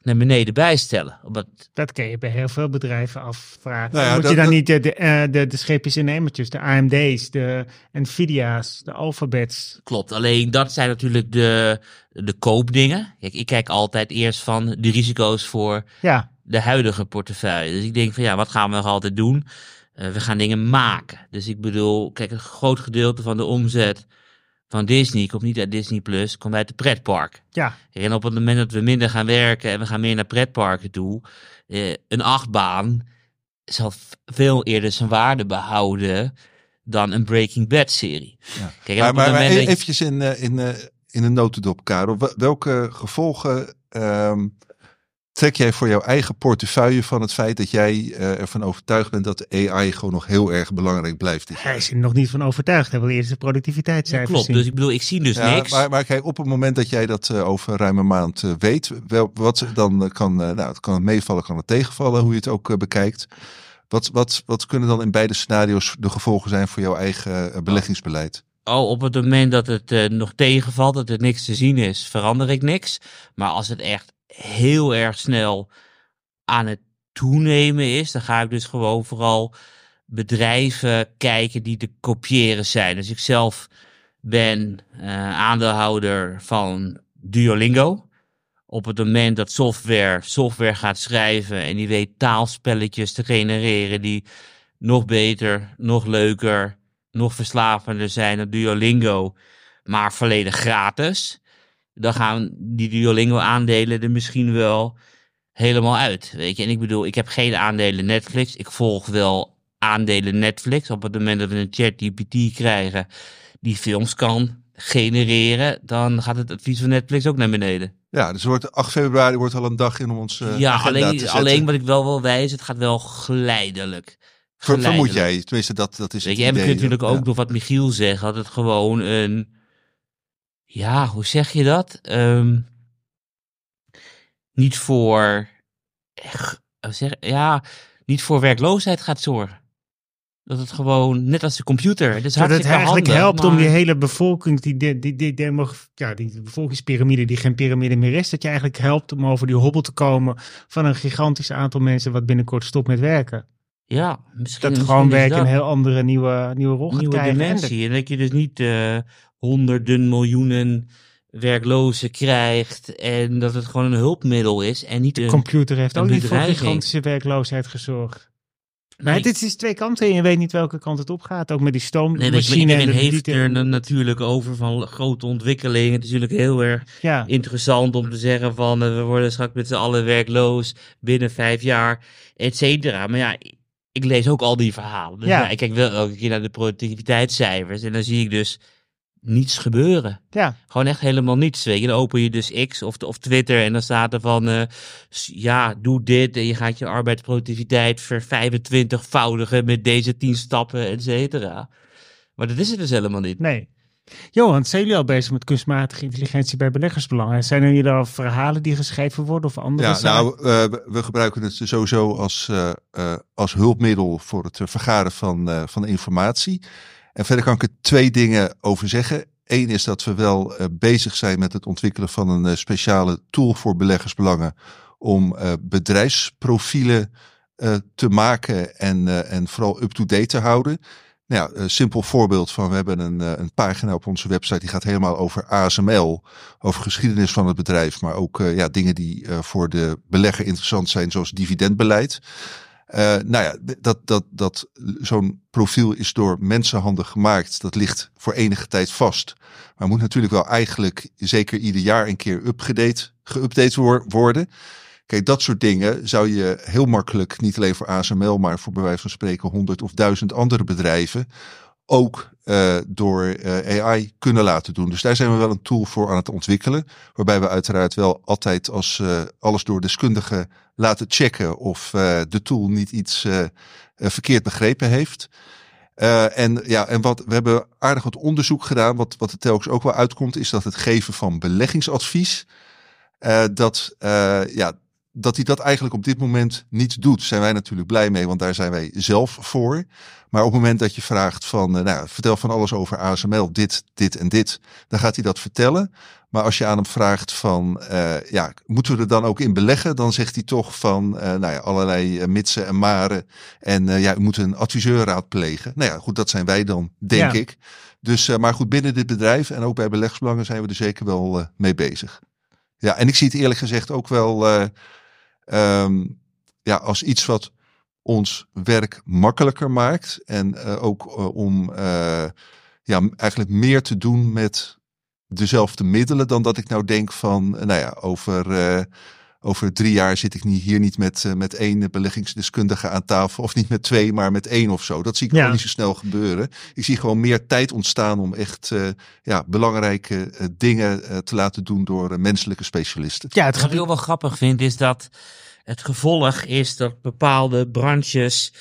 naar beneden bijstellen. Omdat Dat kun je bij heel veel bedrijven afvragen. Nou ja, Moet dat- je dan dat- niet de, de, eh, de, de scheepjes en emmertjes, de AMD's, de Nvidia's, de Alphabets. Klopt, alleen dat zijn natuurlijk de, de koopdingen. Kijk, ik kijk altijd eerst van de risico's voor Ja, de huidige portefeuille. Dus ik denk van ja, wat gaan we nog altijd doen? Eh, we gaan dingen maken. Dus ik bedoel, kijk, een groot gedeelte van de omzet van Disney komt niet uit Disney Plus, komt uit de pretpark. ja, En op het moment dat we minder gaan werken en we gaan meer naar pretparken toe, eh, een achtbaan zal veel eerder zijn waarde behouden dan een Breaking Bad serie. Ja. Kijk, maar op het maar, maar je- eventjes in, eh, in, eh, in een notendop, Karel. Wel- Welke gevolgen ehm, trek jij voor jouw eigen portefeuille van het feit dat jij eh, ervan overtuigd bent dat de AI gewoon nog heel erg belangrijk blijft? hij is er nog niet van overtuigd. Hij wil eerst de productiviteitscijfers Klopt, zien. dus ik bedoel, ik zie dus Ja, niks. Maar, maar kijk, op het moment dat jij dat eh, over ruim een maand eh, weet, wel, wat dan kan, eh, nou, het kan het meevallen, kan het tegenvallen, hoe je het ook bekijkt. Wat, wat, wat kunnen dan in beide scenario's de gevolgen zijn voor jouw eigen beleggingsbeleid? Oh, op het moment dat het eh, nog tegenvalt, dat er niks te zien is, verander ik niks. Maar als het echt heel erg snel aan het toenemen is, dan ga ik dus gewoon vooral bedrijven kijken die te kopiëren zijn. Dus ik zelf ben eh, aandeelhouder van Duolingo. Op het moment dat software software gaat schrijven en die weet taalspelletjes te genereren die nog beter, nog leuker, nog verslavender zijn dan Duolingo, maar volledig gratis, dan gaan die Duolingo aandelen er misschien wel helemaal uit. Weet je, en ik bedoel, ik heb geen aandelen Netflix. Ik volg wel aandelen Netflix. Op het moment dat we een ChatGPT krijgen die films kan genereren, dan gaat het advies van Netflix ook naar beneden. Ja, dus wordt 8 februari wordt al een dag in om ons eh, ja, alleen, alleen wat ik wel wil wijzen, het gaat wel geleidelijk. Ver- vermoed jij, tenminste dat, dat is Weet je, en idee, kunnen natuurlijk ja. ook nog wat Michiel zegt, dat het gewoon een, ja, hoe zeg je dat? Ehm, niet voor, echt, hoe zeg, ja, niet voor werkloosheid gaat zorgen. Dat het gewoon, net als de computer, het is dat het eigenlijk helpt om die hele bevolking, die, die, die, die, demog- ja, die bevolkingspyramide die geen piramide meer is, dat je eigenlijk helpt om over die hobbel te komen van een gigantisch aantal mensen wat binnenkort stopt met werken. Ja, misschien Dat misschien gewoon is werk dat een heel andere nieuwe, nieuwe rol nieuwe dimensie. En dat je dus niet eh, honderden miljoenen werklozen krijgt. En dat het gewoon een hulpmiddel is. En niet de een computer heeft ook niet voor gigantische werkloosheid gezorgd. Nee, Maar dit is twee kanten en je weet niet welke kant het op gaat. Ook met die Nee, stoommachine. en iedereen de- heeft er natuurlijk over van grote ontwikkelingen. Het is natuurlijk heel erg Ja, interessant om te zeggen van eh, we worden straks met z'n allen werkloos binnen vijf jaar, et cetera. Maar ja, ik lees ook al die verhalen. Dus Ja. ja. ik kijk wel elke keer naar de productiviteitscijfers en dan zie ik dus niets gebeuren. ja. Gewoon echt helemaal niets. Weet je. Dan open je dus X of, of Twitter en dan staat er van, eh, ja, doe dit en je gaat je arbeidsproductiviteit ver 25-voudigen met deze 10 stappen, et cetera. Maar dat is het dus helemaal niet. Nee. Johan, zijn jullie al bezig met kunstmatige intelligentie bij beleggersbelangen? Zijn er jullie al verhalen die geschreven worden of andere Ja, zaken? nou, eh, we- gebruiken het sowieso als, eh, eh, als hulpmiddel voor het vergaren van, eh, van informatie. En verder kan ik er twee dingen over zeggen. Eén is dat we wel eh, bezig zijn met het ontwikkelen van een eh, speciale tool voor beleggersbelangen om eh, bedrijfsprofielen te maken en, en vooral up-to-date te houden. Nou ja, een simpel voorbeeld van, we hebben een, een pagina op onze website die gaat helemaal over ASML, over geschiedenis van het bedrijf, maar ook ja, dingen die voor de belegger interessant zijn, zoals dividendbeleid. Eh, nou ja, dat, dat, dat, zo'n profiel is door mensenhanden gemaakt. Dat ligt voor enige tijd vast. Maar moet natuurlijk wel eigenlijk zeker ieder jaar een keer upgedate, geüpdate wor- worden. Kijk, dat soort dingen zou je heel makkelijk, niet alleen voor ASML, maar voor bij wijze van spreken honderd of duizend andere bedrijven, ook eh, door eh, AI kunnen laten doen. Dus daar zijn we wel een tool voor aan het ontwikkelen. Waarbij we uiteraard wel altijd als eh, alles door deskundigen laten checken of de tool niet iets verkeerd begrepen heeft. En ja, en wat we hebben aardig wat onderzoek gedaan. Wat, wat er telkens ook wel uitkomt, is dat het geven van beleggingsadvies. dat, ja, dat hij dat eigenlijk op dit moment niet doet. Zijn wij natuurlijk blij mee, want daar zijn wij zelf voor. Maar op het moment dat je vraagt van, eh, nou, vertel van alles over ASML, dit, dit en dit, dan gaat hij dat vertellen. Maar als je aan hem vraagt van, eh, ja, moeten we er dan ook in beleggen? Dan zegt hij toch van, eh, nou ja, allerlei mitsen en maren. En ja, u moet een adviseur raadplegen. Nou ja, goed, dat zijn wij dan, denk Ja. ik. Dus, maar goed, binnen dit bedrijf en ook bij beleggsbelangen zijn we er zeker wel mee bezig. Ja, en ik zie het eerlijk gezegd ook wel eh, ehm, ja, als iets wat ons werk makkelijker maakt. En eh, ook eh, om eh, ja, eigenlijk meer te doen met dezelfde middelen dan dat ik nou denk van, nou ja, over, over drie jaar zit ik niet, hier niet met, eh, met één beleggingsdeskundige aan tafel. Of niet met twee, maar met één of zo. Dat zie ik Ja. gewoon niet zo snel gebeuren. Ik zie gewoon meer tijd ontstaan om echt eh, ja, belangrijke eh, dingen eh, te laten doen door menselijke specialisten. ja, het Wat ik wel grappig vind, is dat het gevolg is dat bepaalde branches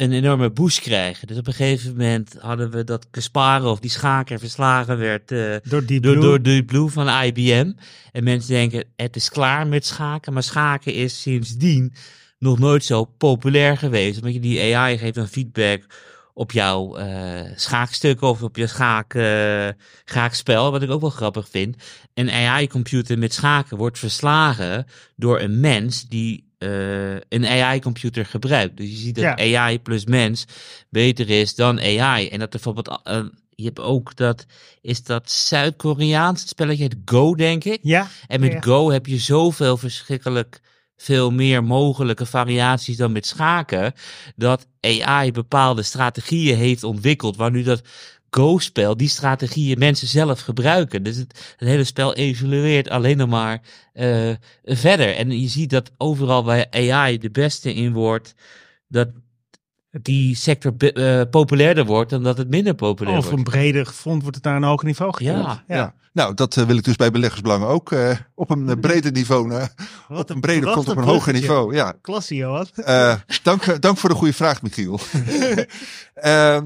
een enorme boost krijgen. Dus op een gegeven moment hadden we dat Kasparov, die schaker, verslagen werd eh, door die door, Blue. door Deep Blue van IBM. En mensen denken, het is klaar met schaken. Maar schaken is sindsdien nog nooit zo populair geweest. Omdat je die AI geeft dan feedback op jouw schaakstuk of op je schaak, eh, schaakspel. Wat ik ook wel grappig vind. Een AI-computer met schaken wordt verslagen door een mens die eh, een AI-computer gebruikt. Dus je ziet dat Ja. AI plus mens beter is dan AI. En dat er bijvoorbeeld... eh, je hebt ook dat, is dat Zuid-Koreaans spelletje, het Go denk ik. Ja, En met Ja. Go heb je zoveel verschrikkelijk veel meer mogelijke variaties dan met schaken. Dat AI bepaalde strategieën heeft ontwikkeld. Waar nu dat Go-spel, die strategieën mensen zelf gebruiken. Dus het, hele spel evolueert alleen nog maar eh, verder. En je ziet dat overal waar AI de beste in wordt, dat die sector eh, populairder wordt dan dat het minder populair of een wordt. breder front wordt het naar een hoger niveau. Ja, Ja. Nou, dat eh, wil ik dus bij beleggersbelangen ook eh, op een breder niveau, Wat op een breder front, op een hoger niveau. Ja, Klasse, Johan. Eh, dank, dank voor de goede vraag, Michiel.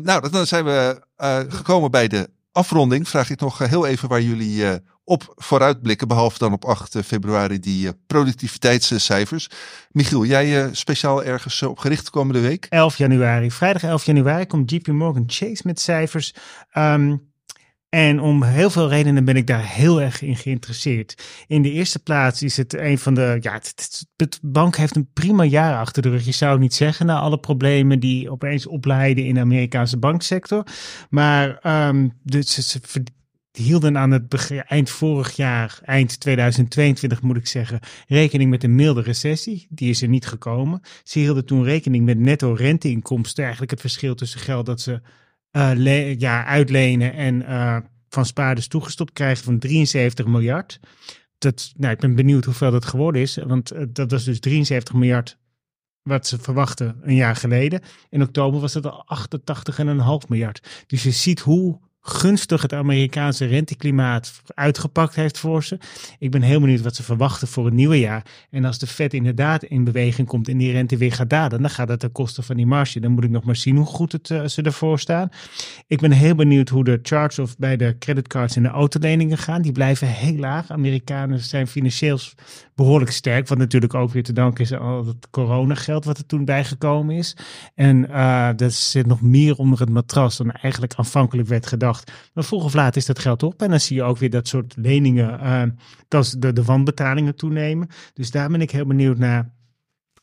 Nou, dan- zijn we eh, gekomen bij de afronding. Vraag ik nog heel even waar jullie eh, op vooruitblikken. Behalve dan op 8 februari die eh, productiviteitscijfers. Michiel, jij eh, speciaal ergens eh, op gericht komende week? 11 januari. Vrijdag 11 januari komt JP Morgan Chase met cijfers. Ehm, En om heel veel redenen ben ik daar heel erg in geïnteresseerd. In de eerste plaats is het een van de. Ja, het, het, bank heeft een prima jaar achter de rug. Je zou het niet zeggen na alle problemen die opeens opleiden in de Amerikaanse banksector. Maar um, dus, ze, hielden aan het eind vorig jaar, eind 2022 moet ik zeggen, rekening met een milde recessie. Die is er niet gekomen. Ze hielden toen rekening met netto renteinkomsten, eigenlijk het verschil tussen geld dat ze uh, ja, uitlenen en uh, van spaarders toegestopt krijgen van 73 miljard. Dat, nou, ik ben benieuwd hoeveel dat geworden is, want uh, dat was dus 73 miljard wat ze verwachten een jaar geleden. In oktober was het al 88,5 miljard. Dus je ziet hoe gunstig het Amerikaanse renteklimaat uitgepakt heeft voor ze. Ik ben heel benieuwd wat ze verwachten voor het nieuwe jaar. En als de Fed inderdaad in beweging komt en die rente weer gaat dalen, dan gaat dat ten koste van die marge. Dan moet ik nog maar zien hoe goed het, uh, ze ervoor staan. Ik ben heel benieuwd hoe de charge-off bij de creditcards en de autoleningen gaan. Die blijven heel laag. Amerikanen zijn financieel behoorlijk sterk. Wat natuurlijk ook weer te danken is aan het coronageld wat er toen bijgekomen is. En uh, dat zit nog meer onder het matras dan eigenlijk aanvankelijk werd gedacht. Maar vroeg of laat is dat geld op. En dan zie je ook weer dat soort leningen, uh, dat de, de wanbetalingen toenemen. Dus daar ben ik heel benieuwd naar.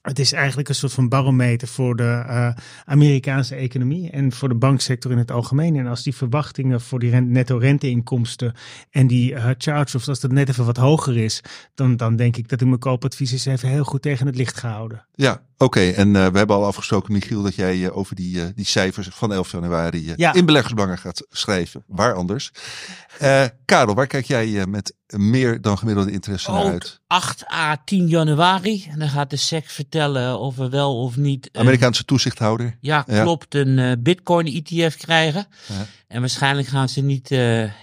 Het is eigenlijk een soort van barometer voor de uh, Amerikaanse economie en voor de banksector in het algemeen. En als die verwachtingen voor die rent, netto renteinkomsten en die uh, charge-offs, als dat net even wat hoger is, dan, dan denk ik dat mijn koopadvies even heel goed tegen het licht gehouden. Ja, Oké, en uh, we hebben al afgesproken, Michiel, dat jij uh, over die, uh, die cijfers van 11 januari ja. in beleggersbelangen gaat schrijven. Waar anders? Karel, waar kijk jij met meer dan gemiddelde interesse naar uit? 8 à 10 januari. En dan gaat de SEC vertellen of we wel of niet. Amerikaanse toezichthouder. Ja, klopt. Een Bitcoin-ETF krijgen. Ja. En waarschijnlijk gaan ze niet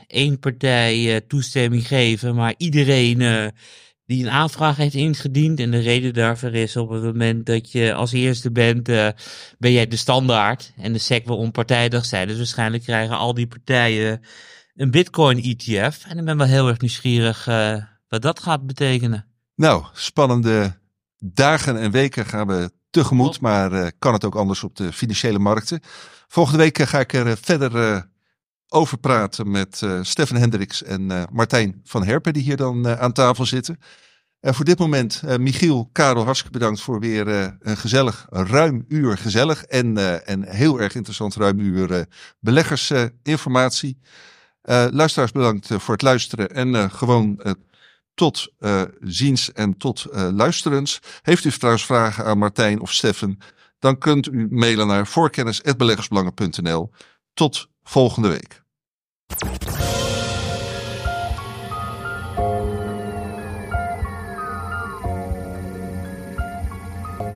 één partij toestemming geven, maar iedereen die een aanvraag heeft ingediend. En de reden daarvoor is op het moment dat je als eerste bent, uh, ben jij de standaard. En de SEC wil onpartijdig zijn. Dus waarschijnlijk krijgen al die partijen een Bitcoin ETF. En ik ben wel heel erg nieuwsgierig uh, wat dat gaat betekenen. Nou, spannende dagen en weken gaan we tegemoet. Maar uh, kan het ook anders op de financiële markten. Volgende week ga ik er verder over praten met uh, Stefan Hendricks en uh, Martijn van Herpen, die hier dan uh, aan tafel zitten. En voor dit moment, Michiel, Karel, hartstikke bedankt voor weer een gezellig, ruim uur gezellig en, en heel erg interessant ruim uur beleggersinformatie. luisteraars, bedankt voor het luisteren en gewoon tot ziens en tot luisterens. Heeft u trouwens vragen aan Martijn of Stefan, dan kunt u mailen naar voorkennis.beleggersbelangen.nl. Tot volgende week.